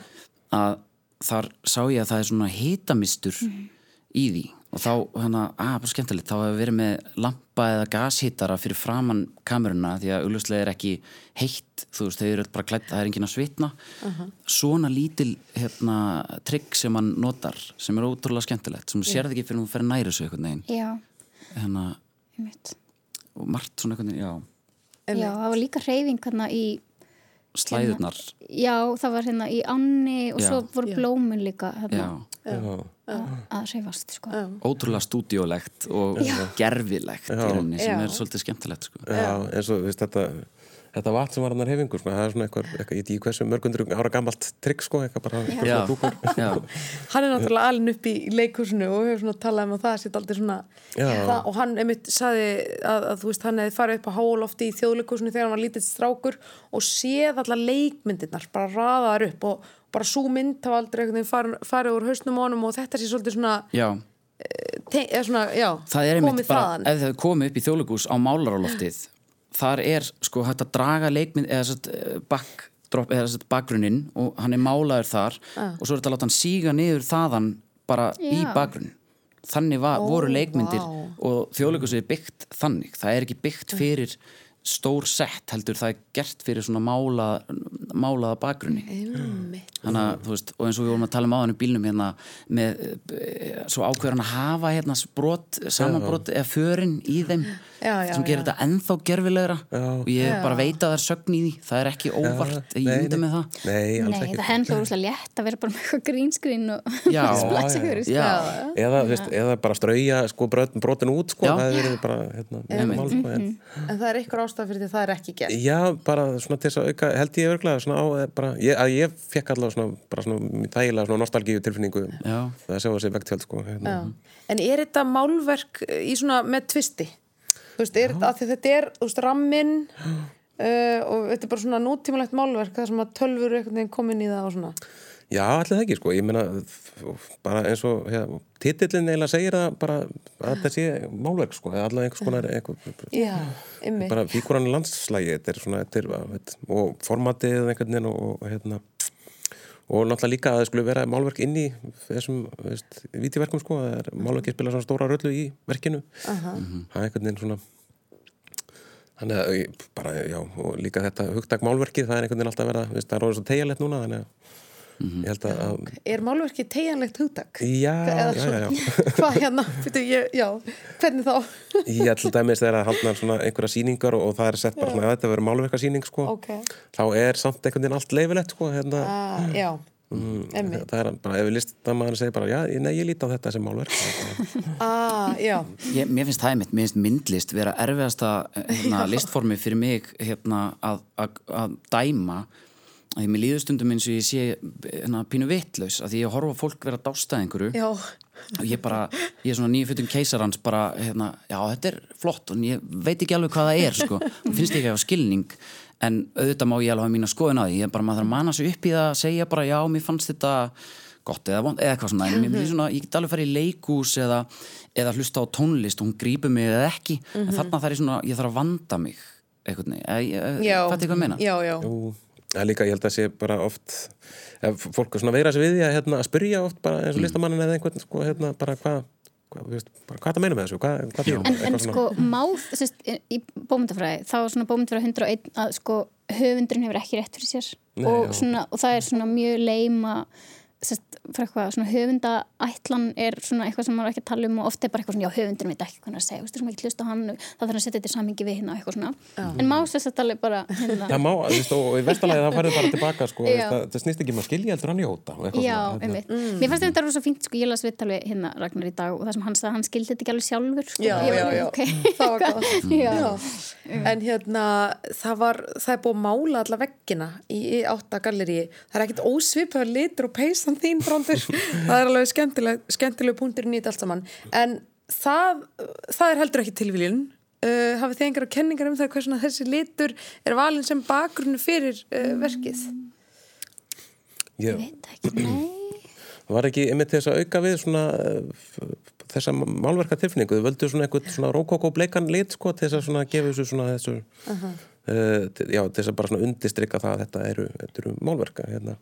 að þar sá ég að það er svona hitamistur uh -huh. í því og þá, hérna, að, bara skemmtilegt þá hefur verið með lampa eða gashittara fyrir framann kameruna því að auglustlega er ekki heitt, þú veist, þau eru bara klætt, það er enginn að svitna. Uh -huh. svona lítil, hérna trygg sem hann notar, sem er ótrúlega skemmtilegt, sem sér það ekki fyrir að hún fer næri svo einhvern veginn. Já, hérna, og margt svona einhvern veginn, já. Já, það var líka reyfing hérna í slæðurnar. Já, það var hérna í Anni og já. svo voru blómin líka hérna Já, já. Að reyfast sko. ótrúlega stúdiólegt og já. gerfilegt í rauninni sem er svolítið skemmtilegt sko. Já, eins og veist, þetta þetta vatn sem var hann að hefingur sko. það er svona eitthvað, eitthvað, ég tíu hversu mörgundur ára gammalt trygg sko, eitthvað bara já. (laughs) Já. hann er náttúrulega alveg upp í leikursinu og hefur svona talað um að það sitt aldrei svona það, og hann einmitt saði að, að þú veist, hann hefði farið upp á hálofti í þjóðleikursinu þegar hann var lítið strákur og séð allar leikmyndirnar bara raðaðar upp og bara svo mynd þá aldrei farið fari úr hausnum honum og þetta sé svolítið svona já Te, svona, já, það er einmitt bara, ef þau komið upp í þjóðlegús á málaráloftið þar er sko hægt að draga leikmynd eða eða svona bakgrunnin og hann er málaður þar ah. og svo er þetta að láta hann síga niður þaðan bara já. í bakgrunn þannig var, oh, voru leikmyndir wow. og þjóðlegús er byggt þannig. Það er ekki byggt fyrir stór sett heldur það er gert fyrir svona mála, málaða bakgrunni. Þannig að þú veist og eins og við vorum að tala um áðan í bílnum hérna með eh, svo ákveðan að hafa hérna brot, samanbrot eða förin í þeim sem gerir já. þetta ennþá gerfilegra og ég bara veit að það er sögn í því. Það er ekki óvart, ég myndi með það. Nei, Nei það hendur úrslega létt að vera bara með eitthvað grínskrin og (laughs) splætsefjör eða, eða bara strauja sko, brotin út sko, það verið bara hérna, mál, sko, en, mhm. en það er ykkur ástæð fyrir því það er ekki gert? Já, bara svona til þess að auka held ég örglega svona á, eh, bara, ég, að ég fekk allavega svona, bara svona þægilega svona nostalgíu tilfinningu það að sjá þessi vekthjöld sko hérna. En er þetta málverk í svona með tvisti? Þú veist, er, þetta er veist, ramminn uh, og þetta er bara svona nútímalegt málverk það sem að tölfur komin í það og svona. Já, allir það ekki, sko, ég meina bara eins og ja, titillin eiginlega segir það bara að þetta sé málverk, sko, eða allavega einhvers konar eitthvað, Já, bara fíkurann landslægi, þetta er svona þetta er, og formatið einhvern veginn og, og hérna og náttúrulega líka að það skulle vera málverk inn í þessum vítiverkum sko, það er málverkið spila svona stóra röllu í verkinu uh -huh. það er einhvern veginn svona þannig að bara, já, og líka þetta hugtak málverkið, það er einhvern veginn alltaf að vera það er ráðið svo tegjalegt núna, þannig að Mm -hmm. að, að... Er málverkið tegjanlegt hugtak? Já, já, já, já. (laughs) Hvað hérna? Ég, já, hvernig þá? Ég held að með þess að haldna svona einhverja síningar og, og það er sett bara svona að þetta verður málverkarsíning sko. okay. þá er samt einhvern veginn allt leifilegt sko, hérna. uh, Já mm, það er bara, ef við listum að maður segir bara, já, nei, ég líti á þetta sem málverk ah, ég, Mér finnst það einmitt, mér finnst myndlist vera erfiðasta hérna, (laughs) listformi fyrir mig hérna, að, að, að dæma að ég með líðustundum eins og ég sé hérna, pínu vittlaus, að því ég horfa fólk vera dástað einhverju. Já, og ég bara, ég er svona nýjufutum keisarans bara, hérna, já þetta er flott og ég veit ekki alveg hvað það er sko. Og finnst ekki að hafa skilning. En auðvitað má ég alveg hafa mín að skoðina því. Ég er bara, maður þarf að manna sig upp í það að segja bara já, mér fannst þetta gott eða vond eða eitthvað svona, en mér finnst svona, ég get alveg farið í leikús eða, eða hlusta á tónlist og hún grípur mig eða ekki. En þarna þarf ég svona, ég þarf að vanda mig eitthvað, já, ég hvað að meina? Já, já, Jú, það er líka, ég held að sé bara oft ef fólk er svona að veira sig við því að, hérna, að spyrja oft bara eins og listamannin eða einhvern sko, hérna, bara hvað veist, bara, hvað það meina með þessu, hvað, hvað En, en sko, máð, sérst, í bómyndafræði, þá er svona bómyndafræði 101 að sko, höfundurinn hefur ekki rétt fyrir sér. Nei, og, svona, og það er svona mjög leima sérst, fyrir eitthvað, svona höfundaætlan er svona eitthvað sem maður ekki tala um og oft er bara eitthvað svona, já, höfundurinn veit ekki hvað hann að segja, þú veist, það er ekki hlusta á hann, það þarf að setja þetta í samingi við hérna og eitthvað svona, en má sérst alveg bara, hérna, Það má, þú veist, og í vestalagi (laughs) það farið bara tilbaka, sko, Já. veist, það, það snýst ekki um að skilja heldur njóta og eitthvað Já, svona, hérna. einmitt. Mér fannst þetta rosa fínt, sko, ég las við hérna Ragnar í dag og það sem hann sagði, hann skildi þetta ekki alveg sjálfur, sko. já, já, já. ok. það var gott (laughs) Já. Já. En hérna, það var það er búið að mála alla veggina í, í átta galleri, það er ekkit ósvipaður litur og peysan þín frontur það er alveg skemmtileg, skemmtileg punkturinn í þetta allt saman, en það það er heldur ekki tilvílun uh, hafið þið einhverja kenningar um það hversuna þessi litur er valin sem bakgrunni fyrir uh, verkið? Ég, Veit ekki, nei. var ekki einmitt þess að auka við svona uh, þessa málverka tilfinningu, þau völdu svona eitthvað svona rókókó bleikan lit, sko, til þess að svona gefa þessu svona þessu uh já, til þess að bara svona undistrykka það að þetta eru, þetta eru málverka, hérna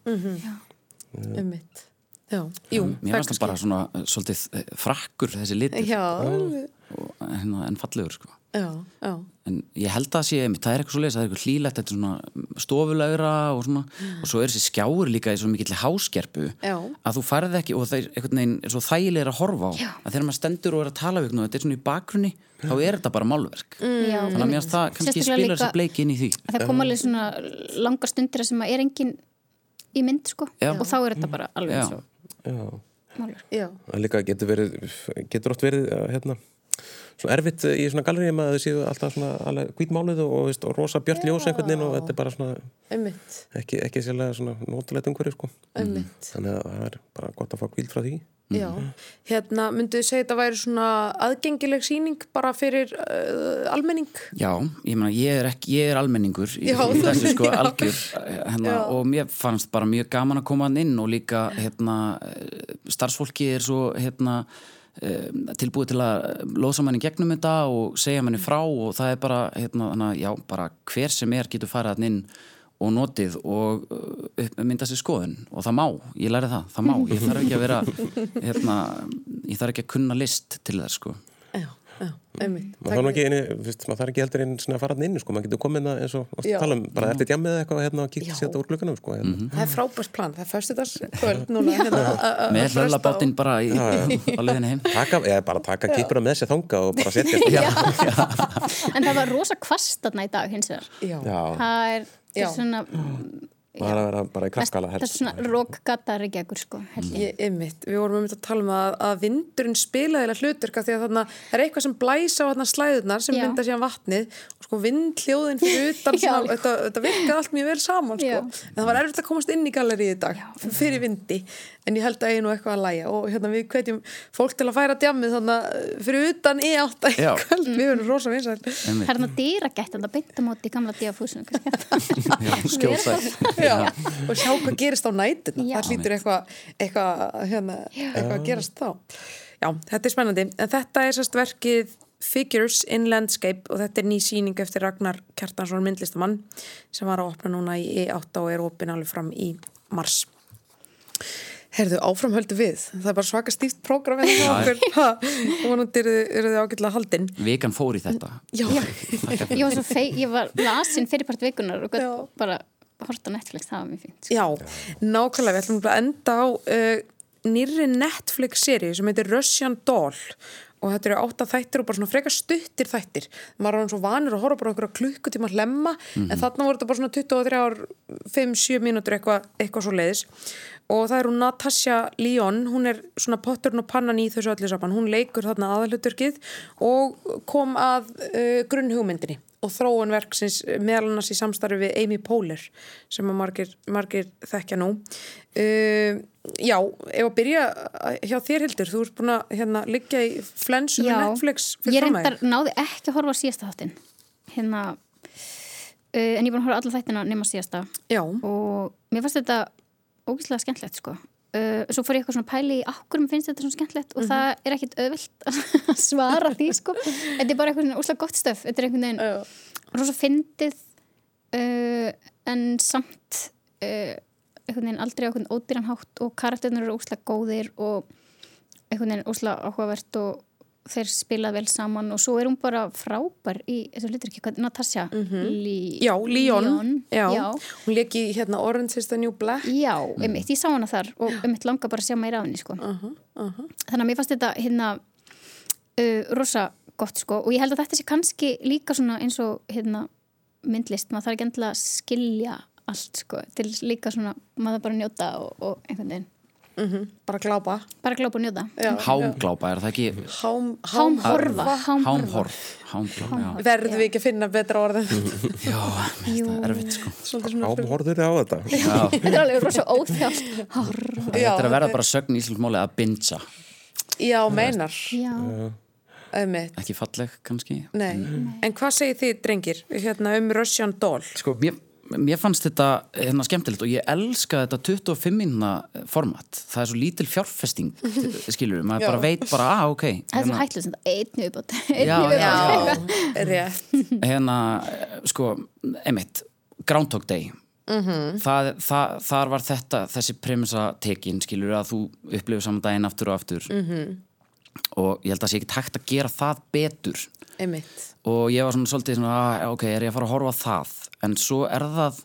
Um mitt Já, jú, Mér fannst það bara svona uh, svolítið uh, frakkur þessi litur. Já, og, hérna, en fallegur sko. Já, já. En ég held að sé, einmitt, það er eitthvað svo leis það er eitthvað hlýlegt, þetta er svona stofulegra og svona, og svo er þessi skjáur líka í svo mikill háskerpu Já. að þú farið ekki, og það er einhvern veginn er svo þægilega að horfa á, Já. að þegar maður stendur og er að tala við og þetta er svona í bakgrunni þá er þetta bara málverk. Já, þannig að mér finnst það kannski spilar þessi bleiki inn í því. Það kom alveg svona langar stundir sem að er engin í mynd, sko. Já. Og þá er þetta bara alveg Já. eins og málverk. Líka getur verið getur oft verið, uh, hérna svona erfitt í svona galleríum að þau séu alltaf svona alveg hvítmáluð og, og, veist, og rosa björt ljós einhvern veginn og þetta er bara svona einmitt, ekki, ekki sérlega svona nótulegt umhverju sko. einmitt þannig að það er bara gott að fá kvíld frá því Já, hérna myndu þið segja þetta væri svona aðgengileg síning bara fyrir uh, almenning? Já, ég meina, ég er, ekki, ég er almenningur í, þessu sko (laughs) algjör hérna, og mér fannst bara mjög gaman að koma hann inn og líka hérna, eh, starfsfólki er svo hérna, eh, tilbúið til að losa manni gegnum þetta og segja manni frá og það er bara, hérna, að já, bara hver sem er getur farið hann inn og notið og uh, mynda sér skoðun. Og það má, ég læri það, það má. Ég (laughs) þarf ekki að vera hérna, ég þarf ekki að kunna list til þess sko. Já, já, einmitt. Maður þarf ekki, heldur einn svona að fara hann inn sko. maður getur komið það eins og að tala um bara eftir djamið eða eitthvað hérna, og Já. sér þetta úr glukkanum sko, hérna. Það er frábært plan, það er fyrstudags kvöld núna hérna, að- að með hlöllabátinn bara í, á leiðinni heim. Taka, eða bara taka kipura með sér þanga og bara setja (laughs) En það var rosa kvast þarna í dag, hins vegar. Það er, er svona... er að vera bara í krakkala Það er helst svona rókgata reykjagur, sko, held ég. Ég, einmitt, við vorum um þetta að tala um að, að vindurinn spilaði hlutverka því að þarna er eitthvað sem blæsa á þarna slæðunar sem mynda síðan vatnið og sko vindhljóðin fyrir utan (laughs) Já. svona, þetta, þetta virkaði allt mjög vel saman sko. En það var erfitt að komast inn í gallerið í dag fyrir vindi, en ég held að ég nú eitthvað að læja og hérna við hvetjum fólk til að færa djammið þannig fyrir utan í átt að Já. kvöld, við verðum rosa vinsæl. Það er þarna dýragætt, þannig að beinta móti í gamla díafúsinu. (laughs) og sjá hvað gerist á Já. það hlýtur eitthvað eitthva, hérna, eitthva að gerast þá. Já, þetta er spennandi. En þetta er sérst verkið Figures in Landscape og þetta er ný síning eftir Ragnar Kjartansson myndlistamann sem var að opna núna í E8 og er opin alveg fram í mars Herðu, áframhöldu við. Það er bara svaka stíft prógram en það okkur. Ha, og vonandi eru, eru þið ágætlega haldinn Vikan fór í þetta. Já, Ég var svo fei, ég var lasin fyrirpart vikunar og Já. bara horta Netflix, það var mjög fínt. sko. Já, nákvæmlega, við ætlum bara að enda á uh, nýrri Netflix-seri sem heitir Russian Doll og þetta eru átta þættir og bara svona frekar stuttir þættir. Maður er svo vanur að horfa bara okkur klukkutíma hlemma mm -hmm. en þarna voru þetta bara svona 23 ár 5-7 mínútur eitthvað eitthva svo leiðis og það er hún Natasja Líón hún er svona potturinn og pannan í þessu öllu saman. Hún leikur þarna aðaluturkið og kom að uh, grunnhugmyndinni og þróun verksins meðal annars í samstarfi við Amy Poehler sem að margir, margir þekkja nú. Uh, Já, ef að byrja hjá þér Hildur, þú ert búin að hérna, liggja í flensu með Netflix Ég reyndar náði ekki að horfa á síðasta þáttin hérna uh, en ég búin að horfa allar þættina nema síðasta. Já. og mér fannst þetta ógíslega skemmtlegt sko. Uh, svo fór ég eitthvað svona pæli í okkur mér finnst þetta svona skemmtlegt og mm -hmm. það er ekkit auðvilt (laughs) að svara því sko. Þetta er bara eitthvað svona úslega gott stöf. Þetta er einhvern veginn rosa fyndið uh, en samt aldrei á einhvern ódýran hátt og karakterinu eru úslega góðir og einhvern veginn úslega áhugavert og þeir spilað vel saman og svo er hún bara frábær í þessu litur ekki, Natasja mm -hmm. Lí... Já, Líón hún leki hérna Orange is the New Black Já, mm. einmitt, ég sá hana þar og einmitt langa bara að sjá meira af henni sko. uh -huh, uh -huh. þannig að mér fannst þetta hérna uh, rosa gott sko og ég held að þetta sé kannski líka svona eins og hérna myndlist, maður þarf ekki endilega að skilja allt sko, til líka svona maður bara njóta og, og einhvern veginn. Mm -hmm. bara glápa. Bara glápa og njóta. Hámglápa, er það ekki? Hámhorfa. hámhorf verður við ekki að finna betra orðin já, það er erfitt sko. Hámhorður á þetta? (laughs) Þetta er alveg rosa óþjált. Þetta er að verða bara sögn í Íslandsmáli að binsa já, meinar. Já. Ekki falleg kannski. En, en hvað segir þið drengir hérna, um Russian Doll? Sko, mér mér fannst þetta hérna, skemmtilegt og ég elska þetta 25 minna format það er svo lítil fjárfesting (laughs) skilur við, maður já. bara veit bara að ah, ok það er svo hérna- hættilega sem þetta einni uppátt einni uppátt (laughs) hérna sko, emitt Groundhog Day mm -hmm. það, það, þar var þetta þessi premissa tekin skilur við að þú upplifir saman daginn aftur og aftur mm -hmm. og ég held að það sé ekki takt að gera það betur Einmitt. og ég var svona svolítið svona, ah, ok, er ég að fara að horfa það en svo er það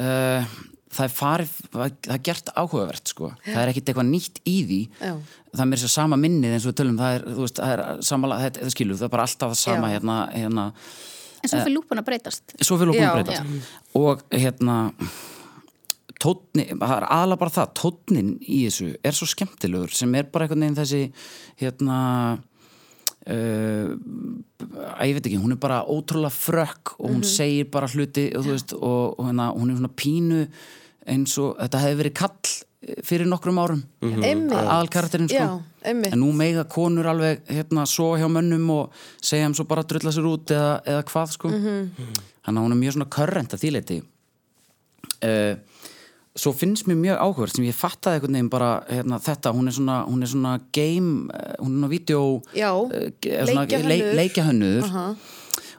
uh, það er farið það er gert áhugavert sko. Já. það er ekkert eitthvað nýtt í því. Já. það er mér svo sama minnið eins og við tölum það er, veist, það er sama, það, það skilur það er bara alltaf það sama hérna, hérna en svo fyrir lúpun að breytast. Svo fyrir lúpun að breytast. og hérna tótni, það er aðla bara það tótnin í þessu er svo skemmtilegur sem er bara einhvern veginn þessi hérna að ég veit ekki, hún er bara ótrúlega frökk og hún mm -hmm. segir bara hluti og, veist, og, og hérna, hún er svona pínu eins og þetta hefði verið kall fyrir nokkrum árum. Mm -hmm. aðalkarakterinn sko. Já, en nú meiga konur alveg hérna svo hjá mönnum og segja hann svo bara að drulla sér út eða, eða hvað sko. Mm -hmm. hún er mjög svona körrent að þýleiti uh, svo finnst mér mjög áhverð sem ég fattaði einhvern veginn bara hérna, þetta, hún er svona, hún er svona game, eh, hún er svona video Já, uh, leikjahönnur uh -huh.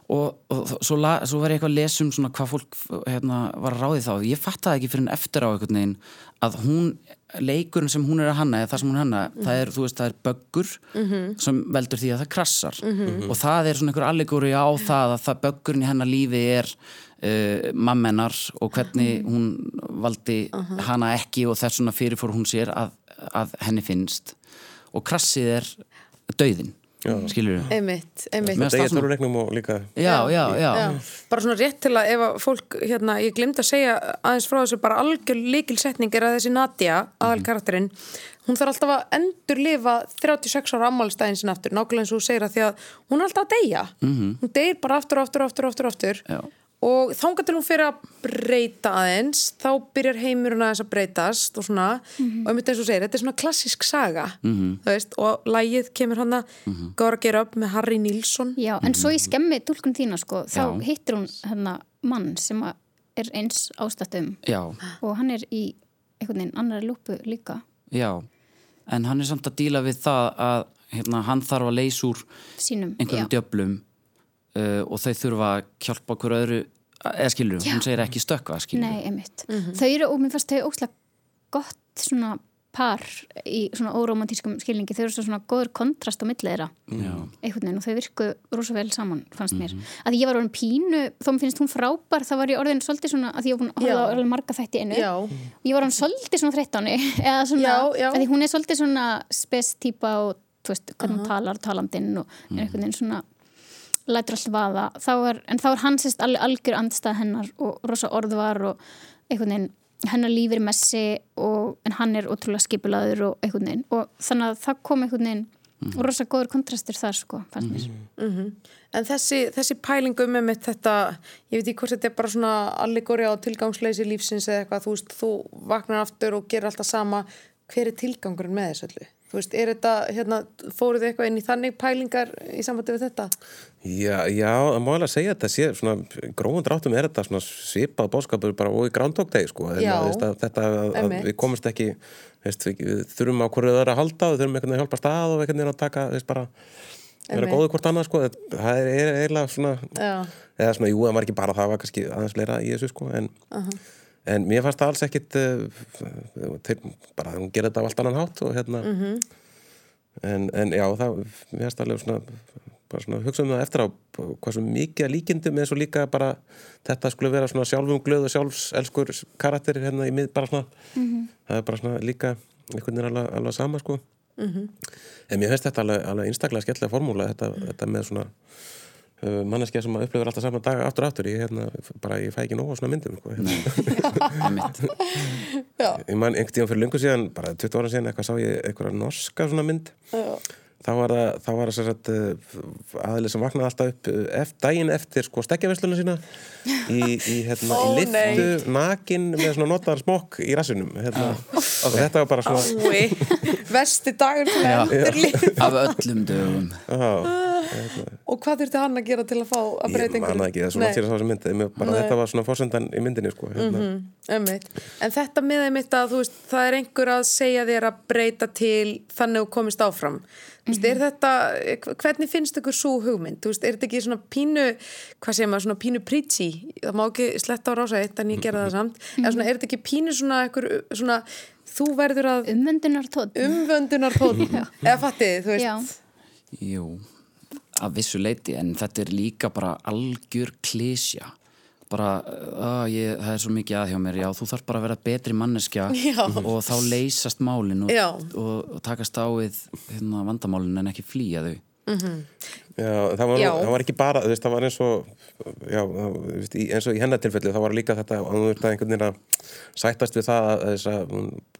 og, og svo, la, svo var ég eitthvað að lesa um svona hvað fólk hérna, var að ráði þá ég fattaði ekki fyrir henn eftir á einhvern veginn að hún, leikurinn sem hún er að hanna eða það sem hún hanna, mm -hmm. það er, þú veist, það er böggur mm -hmm. sem veldur því að það krassar mm -hmm. og það er svona einhver allegóri á það að það böggurinn í hennar lífi er uh, mammenar og hvernig hún valdi uh -huh. hana ekki og þess vegna fyrirfór hún sér að, að henni finnst og krassið er dauðin skilur þú? Einmitt, einmitt. Það er eitthvað regnum og líka já, já, já, já. Bara svona rétt til að ef að fólk, hérna, ég glemt að segja aðeins frá þessu bara algjör líkilsetning er að þessi Nadia, aðalkarakterinn hún þarf alltaf að endur lifa 36 ára ammálstæðin sinna aftur, nákvæmlega eins og þú segir að því að hún er alltaf að deyja mm -hmm. hún deyr bara aftur og aftur og aftur, aftur, aftur og þángar til hún fyrir að breyta aðeins þá byrjar heimurinn aðeins að breytast og svona, mm -hmm. og einmitt eins og segir þetta er svona klassisk saga mm -hmm. veist, og lægið kemur hann að mm -hmm. góra að gera upp með Harry Nilsson Já, en svo í skemmi tólkun þína sko, þá Já. hittir hún hérna mann sem er eins ástættum og hann er í einhvern veginn annari lúpu líka Já, en hann er samt að díla við það að hérna, hann þarf að leysa úr Sínum, einhverjum já. Uh, og þau þurfa að hjálpa okkur öðru eða skilur, Já. hún segir ekki stökka skilur. Nei, einmitt. Mm -hmm. Þau eru, og mér fannst þau óslag gott svona par í svona óromantískum skilningi þau eru svona góður kontrast á milliðra einhvern veginn og þau virku rosa vel saman fannst mér, mm -hmm. að ég var orðin pínu þó mér finnst hún frábær, þá var ég orðin svolítið svona, að ég var horfa marga þætti einu já. og ég var orðin svolítið svona henni (laughs) eða svona, já, já. að hún er svolítið svona spes típa og þú veist, hvernig hún talar talandinn og er einhvern veginn svona lætur allt vaða þá er, en þá er hann sérst algjör andstað hennar og rosa orðvar og einhvern veginn hennar lífir messi og, en hann er ótrúlega skipulaður og einhvern veginn og þannig að það kom einhvern veginn mm. og rosa góður kontrastur þar sko fannst mér mm -hmm. En þessi, þessi pælingum með mitt þetta, ég veit ekki hvort þetta er bara svona allegóri á tilgangsleysi lífsins eða eitthvað, þú veist, þú vaknar aftur og gerir alltaf sama, hver er tilgangurinn með þessu öllu? Þú veist, er þetta, hérna, fóruð þið eitthvað inn í þannig pælingar í sambandi við þetta? Já, já, það má alveg segja að þetta sé svona, gróðan dráttum er þetta svona svipað bóskapur bara og í Day, sko. Þetta, þetta að, að við komumst ekki, veist, við, við þurfum á hverju það er að halda við þurfum einhvern veginn að hjálpa stað og einhvern veginn að taka, veist, bara vera góðu hvort annað, sko. Það er eiginlega svona, já. eða svona, jú, það var ekki bara það, var kannski aðeins fleira í þessu, sko, en... Uh -huh en mér fannst það alls ekkit uh, til, bara hún gerði þetta á allt annan hátt og hérna mm -hmm. en, en já, það mér fannst alveg svona, svona hugsa um það eftir á hvað svo mikið líkindum eins og líka bara þetta skulle vera svona sjálfum glöð og sjálfselskur karakter hérna í mið bara svona mm -hmm. það er bara svona líka einhvern veginn alveg, alveg sama sko mm -hmm. en mér finnst þetta alveg, alveg einstaklega skemmtilega formúla þetta, þetta með svona Uh, manneskja sem upplifur alltaf saman dag aftur aftur ég, hérna, bara, ég fæ ekki nóg á svona myndum sko, hérna. (laughs) ég man einhvern tíðan fyrir lungu síðan bara 20 ára síðan eitthvað sá ég eitthvað norska svona mynd Já. Þá var það, þá var það uh, aðlið sem vaknaði alltaf upp uh, eftir, daginn eftir sko stekjavesluna sína í, í, hérna, Ó, í liftu nei. nakin með svona notaðar smokk í rassunum hérna. og þetta var bara svona vesti dagur af öllum dögum Já og hvað þurfti hann að gera til að fá að breyta er Nei. þetta var svona fórsendan í myndinni sko, hérna. mm -hmm. en þetta með einmitt að veist, það er einhver að segja þér að breyta til þannig að komist áfram mm -hmm. veist, þetta, hvernig finnst ykkur svo hugmynd, veist, er þetta ekki svona pínu hvað segir maður, svona pínu príti það má ekki sletta á rása eitt en ég gera það samt. Mm -hmm. svona, er þetta ekki pínu svona, ykkur, svona þú verður að umvöndunartótt umvöndunartótt (laughs) eða fattið, þú veist. Já. Jú að vissu leiti en þetta er líka bara algjör klísja bara, ég, það er svo mikið að hjá mér já, þú þarf bara að vera betri manneskja (laughs) já. og þá leysast málin og, og, og takast á við hérna, vandamálin en ekki flýja þau mm -hmm. Já, það var, það var ekki bara, veist, það var eins og já, eins og í hennatilfelli það var líka þetta að þú ert að einhvern veginn að sættast við það að þess að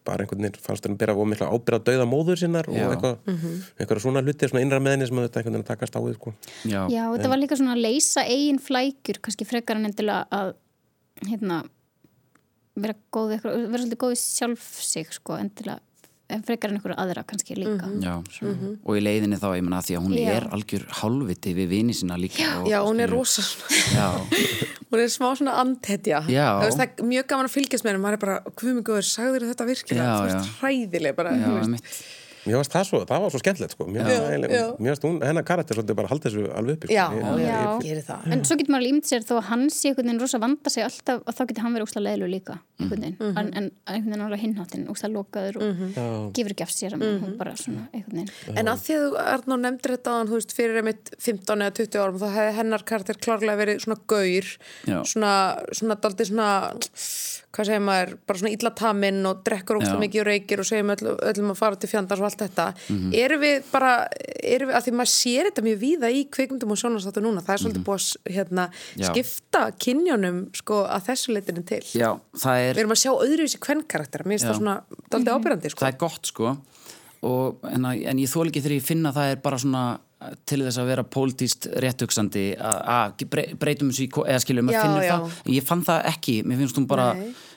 bara einhvern veginn fannst henni að vera miklu að ábyrja að dauða móður sinnar já. og eitthvað, mm -hmm. eitthvað svona hlutir, svona innra með henni sem þetta einhvern veginn takast á við sko. Já, já þetta var líka svona að leysa eigin flækjur, kannski frekar en endilega að hérna vera góð, vera svolítið góð sjálf sig sko, endilega frekar en einhverju aðra kannski líka. Mm -hmm. Já, mm -hmm. og í leiðinni þá ég menna því að hún Já. er algjör hálfviti við vini sína líka Já, Já hún er rosa (laughs) hún er smá svona andhetja. Það er mjög gaman að fylgjast með henni maður er bara, hvað mjög góður, sagður þetta virkilega? Þú veist, hræðileg bara Mér finnst það svo, það var svo skemmtilegt sko. Mér finnst hún, hennar karakter svolítið bara haldið þessu alveg uppi. Sko. Já, ég, já, ég, ég, það. En svo getur maður límt sér þó að hans í einhvern veginn rosa vanda sig alltaf og þá getur hann verið úrslega leðlu líka einhvern veginn, mm -hmm. en, en einhvern veginn alveg hinnáttinn úrslega lokaður og mm -hmm. gefur ekki af sér að hún bara svona einhvern veginn. En að því að þú Arnó nefndir þetta að þú veist fyrir einmitt 15 eða 20 árum þá hefði hennar karakter klárlega verið svona gaur, svona, svona, svona hvað segir maður, bara svona illataminn og drekkur ógst og mikið og reykir og segjum öll, öllum að fara til fjandars og allt þetta. Mm -hmm. eru við bara, eru við, að því maður sér þetta mjög víða í kveikmyndum og sjónastáttu núna það er svolítið mm -hmm. búið að hérna, skipta kynjónum sko að þessu leitinu til. Já, það er Við erum að sjá öðruvísi kvennkarakter, mér finnst það svona doldið mhm. ábyrgandi sko. Það er gott sko. Og, en, en ég þól ekki þegar ég finna það er bara svona til þess að vera pólitíst réttugsandi að breytum þessu í, eða skiljum að finna það. Ég fann það ekki, mér finnst hún bara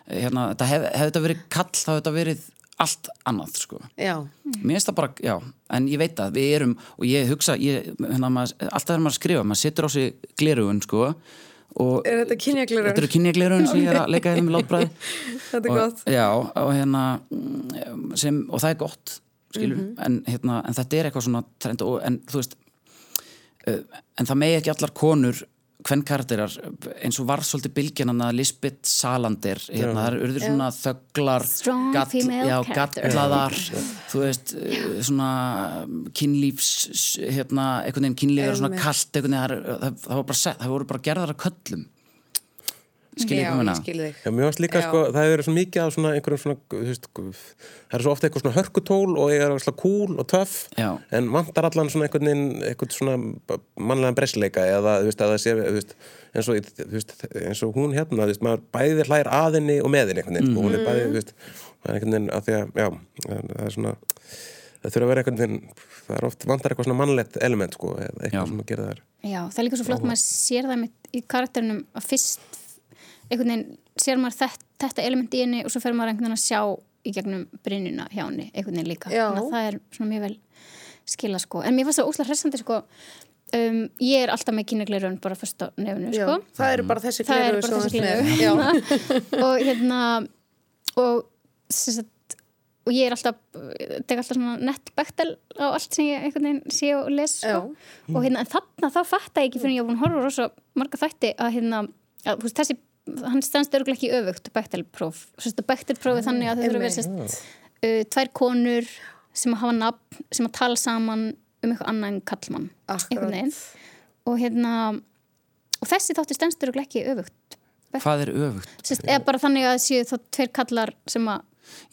hérna, þetta hef, hefði þetta verið kall þá hefði þetta verið allt annað sko. Mér finnst það bara, já, en ég veit að við erum, og ég hugsa ég, hérna, maður, alltaf þegar maður skrifa, maður setur á sig glerugun sko og er þetta kynjaglerugun? Þetta eru kynjaglerugun sem ég er að leika hérna með (laughs) látbræði þetta er gott. já, og hérna sem, og það er gott skilur, mm -hmm. en, hérna, en þetta er eitthvað svona trend og, en þú veist uh, en það megi ekki allar konur hvern karakterar, eins og var svolítið bylgjanan að Lisbeth Salander hérna, það eru urður svona þögglar gall, gallaðar þú veist, uh, svona kynlífs hérna, einhvern veginn kynlífar svona kallt það, það, það voru bara gerðar að köllum skiljið komina Já, ég skil þig. Já, mér varst líka, sko, það hefur verið svo mikið af svona einhverjum svona, þú veist, það er svo ofta eitthvað svona hörkutól og ég er svona cool og töff, en vantar allan svona einhvern veginn, einhvern svona mannlegan breysleika eða, þú veist, að það sé, þú veist, eins og, þú veist, eins og hún hérna, þú veist, maður bæði hlær aðinni og meðinni einhvern veginn, sko, hún er bæði, þú veist, það er einhvern veginn að því að, já, það er svona, það þurfa að vera einhvern veginn, það er oft vantar eitthvað svona mannlegt element, sko, eða Já. eitthvað sem að gera þær. Já, það er líka svo flott maður sér það mitt í karakterinum að fyrst einhvern veginn sér maður þetta, þetta element í henni og svo fer maður einhvern veginn að sjá í gegnum brinnuna hjá henni einhvern veginn líka. Já. þannig að það er svona mjög vel skila sko. En mér fannst það óslega hressandi sko. Um, ég er alltaf með kynegleirun bara fyrst á nefnu Já, sko. það eru bara þessi það er gleru bara þessi Já, gleru (laughs) og hérna og sagt og ég er alltaf, tek alltaf svona nett bektel á allt sem ég einhvern veginn sé og les sko. og hérna en þarna þá fatta ég ekki fyrir ég að búin að horfa rosa marga þætti að hérna að, veist, þessi, hann stendst örgulega ekki öfugt bektelpróf, sérst að bektelprófi þannig að þau þurfa að vera sérst uh, tvær konur sem að hafa nafn sem að tala saman um eitthvað annað en kallmann og hérna og þessi þáttu stendst örgulega ekki öfugt. Hvað er öfugt? sérst, eða bara þannig að séu þá tveir kallar sem að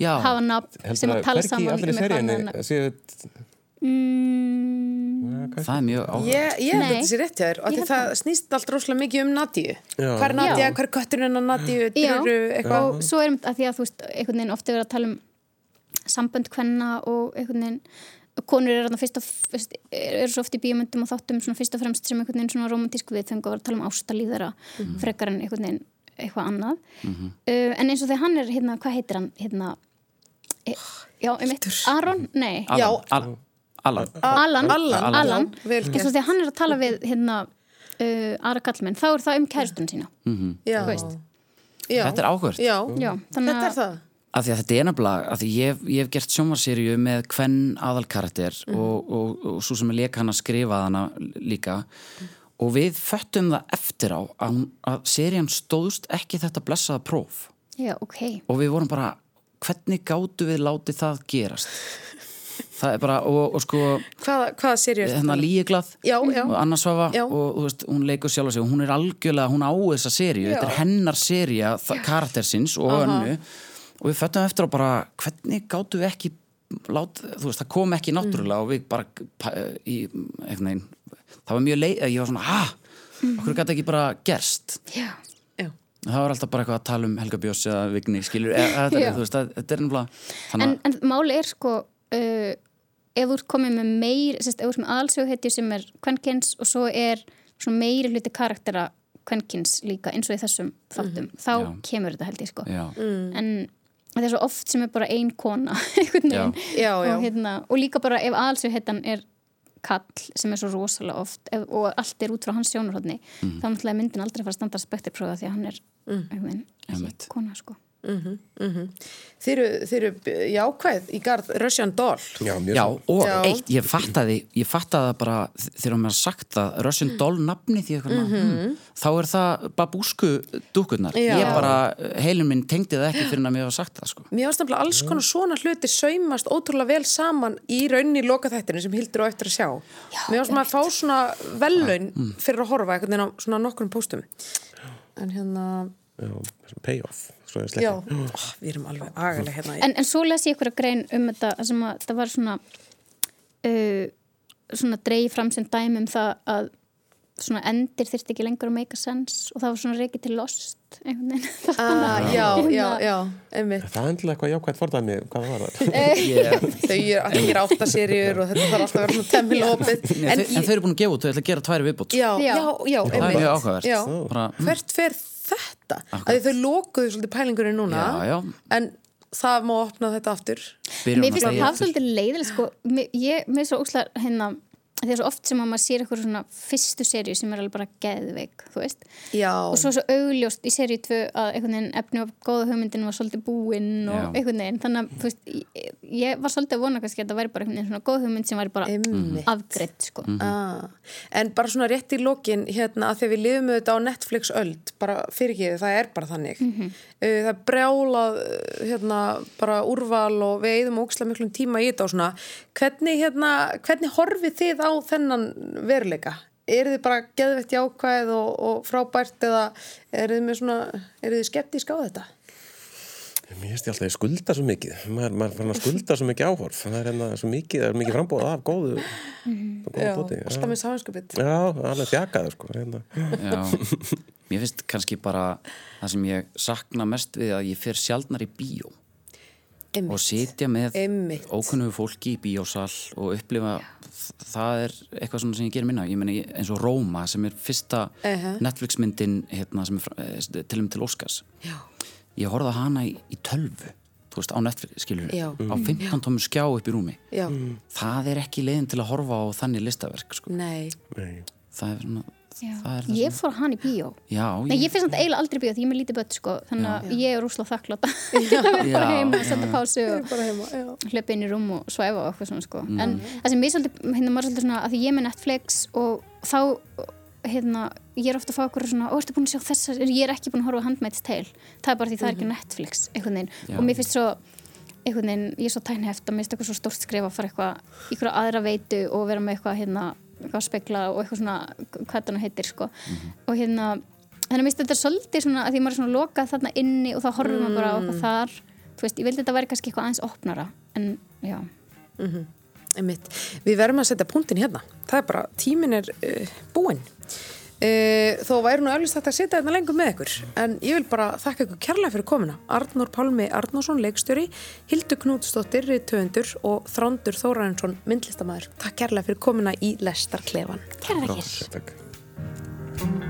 Já, hafa nafn sem að tala saman um eitthvað annað en- mm, það er mjög áhuga Ég, ég held að þetta sé rétt hjá þér og held það snýst allt rosalega mikið um Nadíu. Hvað er Nadía, Já. hvað er kötturinn hennar Nadíu Já, Druru, eitthvað. og svo er að því að þú veist einhvern veginn ofta verið að tala um sambönd kvenna og einhvern veginn konur eru þarna fyrst og fyrst eru svo oft í bíomöndum og þáttum svona fyrst og fremst sem einhvern veginn svona romantísk viðfeng og var að tala um ástalíðara frekar en einhvern veginn eitthvað annað. Uh, en eins og þegar hann er hérna, hvað heitir hann hérna e, já, einmitt, Aron? Nei, Já. Alan, Alan Alan, Alan. vel eins og þegar hann er að tala við hérna uh, aðra kallmenn, þá er það um kæristun sína Já. þú veist. Já. Þetta er áhugavert. Já, Já, þannig þetta er að það Af því að þetta er nefnilega, af því ég, ég hef gert sjónvarserju með hvern aðalkarakter Mhm. og, og, og svo sem er leik hann að skrifa hana líka og við föttum það eftir á að, að serían stóðst ekki þetta blessaða próf já, ok og við vorum bara, hvernig gátu við látið það gerast? Það er bara, og, og sko Hvaða, hvaða serið er hérna líeglað Já, já. og Anna Svafa og veist, hún leikur sjálf sig og hún er algjörlega, hún á þessa seríu. Þetta er hennar seríu, karaktersins og önnu. Og við föttum eftir á bara, hvernig gátu við ekki lát, þú veist, það kom ekki náttúrulega og við bara í, veginn, það var mjög leið ég var svona, ah, okkur gæti ekki bara gerst. Já, Já. það var alltaf bara eitthvað að tala um Helga Bjós eða Vigni, skilur, eða, er, þú veist, þetta er nefnilega en, þannig að, en máli er sko uh, ef þú ert komið með meir sérst, ef þú ert með aðalsöguhetju sem er kvenkins og svo er svona meiri hluti karaktera kvenkins líka eins og í þessum þáttum, þá Já. kemur þetta held ég sko. Já, en það er svo oft sem er bara ein kona (laughs) Já, já. Og, hérna, og líka bara ef aðalsöguhetjan er kall sem er svo rosalega oft ef, og allt er út frá hans sjónarhóðni þá náttúrulega er myndin aldrei að fara að standa spektirprófa því að hann er einhvern veginn Einmitt. Kona sko Þið eru, þið eru jákvæð í garð Russian Doll. Já, mjög Já, og Já. eitt, ég fattaði ég fattaði það bara þegar mér sagt það Russian Doll nafni því eitthvað mm þá er það babúsku dúkurnar Já. ég bara, heilin minn tengdi það ekki fyrir að mér var sagt það sko. Mér ást nefnilega alls konar svona hluti saumast ótrúlega vel saman í rauninni lokaþættinu sem hildur á eftir að sjá. Já, Mér ást maður að fá svona vellaun fyrir að horfa á svona nokkrum póstum. En hérna, payoff svo já, ó, við erum alveg agalega hérna. í- En, en svo les ég ykkur að grein um þetta þar sem að það var svona uh, svona dreigi fram sem dæmi um það að svona endir þyrfti ekki lengur að make a sense og það var svona reikið til lost einhvern veginn (laughs) Ah, já, já, já, einmitt. Það er endilega eitthvað jákvæmt fordæmi, hvað það var (laughs) það? yeah. Þau eru allir áttaserjur og þetta þarf alltaf að vera svona temmilopið. en, en, en þau eru búin að gefa út, þau ætla að gera tværi viðbót Já, já, Já. já, það er einmitt. mjög bara, mm, Hvert fer þetta? Að þau lokuðu svolítið pælingurinn núna Já, já. en það má opna þetta aftur byrjum Mér finnst að það svolítið leiðileg sko, mér, ég, mér er svo óslar hérna því að svo oft sem að maður sér eitthvað svona fyrstu serju sem er alveg bara geðveik þú veist, Já, og svo svo augljóst í serju 2 að einhvern veginn efni og góða hugmyndin var svolítið búinn og Já. einhvern veginn, þannig að þú veist, ég, ég var svolítið að vona kannski að þetta væri bara einhvern veginn svona góð hugmynd sem væri bara Einmitt. afgreitt sko. ah. en bara svona rétt í lokin hérna að þegar við lifum auðvitað á Netflix öld bara fyrir ekki, það er bara þannig uh, það er brjálað hérna bara úrval og við eigðum ókslega miklum tíma þennan veruleika? eru þið bara geðvett jákvæð og, og frábært eða eru þið svona, eru þið skeptísk á þetta? Mér finnst ég alltaf að skulda svo mikið. Maður, maður fann að skulda svo mikið áhorf. Það er hérna svo mikið, það er mikið frambóð af góðu, góðu Já, alltaf með sáhanskapit Já, alveg þjakaður sko hérna. Já, mér finnst kannski bara það sem ég sakna mest við að ég fer sjálfnar í bíó og sitja með Einmitt. ókunnugu fólki í bíósal og upplifa það er eitthvað svona sem ég gerir minna. Ég meni eins og Róma sem er fyrsta Uh-huh. Netflix myndin hérna, sem er eh, til um til Óskars. Já, ég horfði á hana í, í tölvu þú veist, á Netflix, skilur Já. á 15 tómur skjá upp í rúmi. Já, það er ekki leiðin til að horfa á þannig listaverk sko. nei. Nei. það er svona Ég fór hann í bíó. Já, Nei, ég finnst þetta eiginlega aldrei í bíó því ég er með lítið börn sko þannig að ég er rúslega þakklátt að (laughs) vera bara heim og já. pásu og bara heima, já. hlaupa inn í rúm og svæfa og eitthvað svona sko. En það sem ég svolítið, hérna maður svolítið svona að því ég er með Netflix og þá hérna, ég er ofta að fá okkur svona, ó, ertu búin að sjá þessar? Ég er ekki búin að horfa á Handmaid's Tale. Það er bara því það er ekki á Netflix, og mér finnst svo, einhvern veginn ég er svo tænheft að finnst eitthvað svo stórt skrif að fara eitthvað, ykkur aðra veitu og vera með eitthvað hérna, eitthvað að spekla og eitthvað svona, hvað þetta heitir sko og hérna, þannig að mér finnst þetta svolítið svona að því maður er svona lokað þarna inni og þá horfum maður bara á eitthvað þar þú veist, ég vildi þetta væri kannski eitthvað aðeins opnara en já, Einmitt. Við verðum að setja punktin hérna. Það er bara, tímin er uh, búinn. Uh, þó væri nú eflust þetta að setja hérna lengur með ykkur. En ég vil bara þakka ykkur kærlega fyrir komuna. Arnór Pálmi Arnósson, leikstjóri, Hildur Knútsdóttir, Riðtöfundur og Þrándur Þórarinsson, myndlistamæður. Takk kærlega fyrir komuna í Lestarklefan. þakkir Takk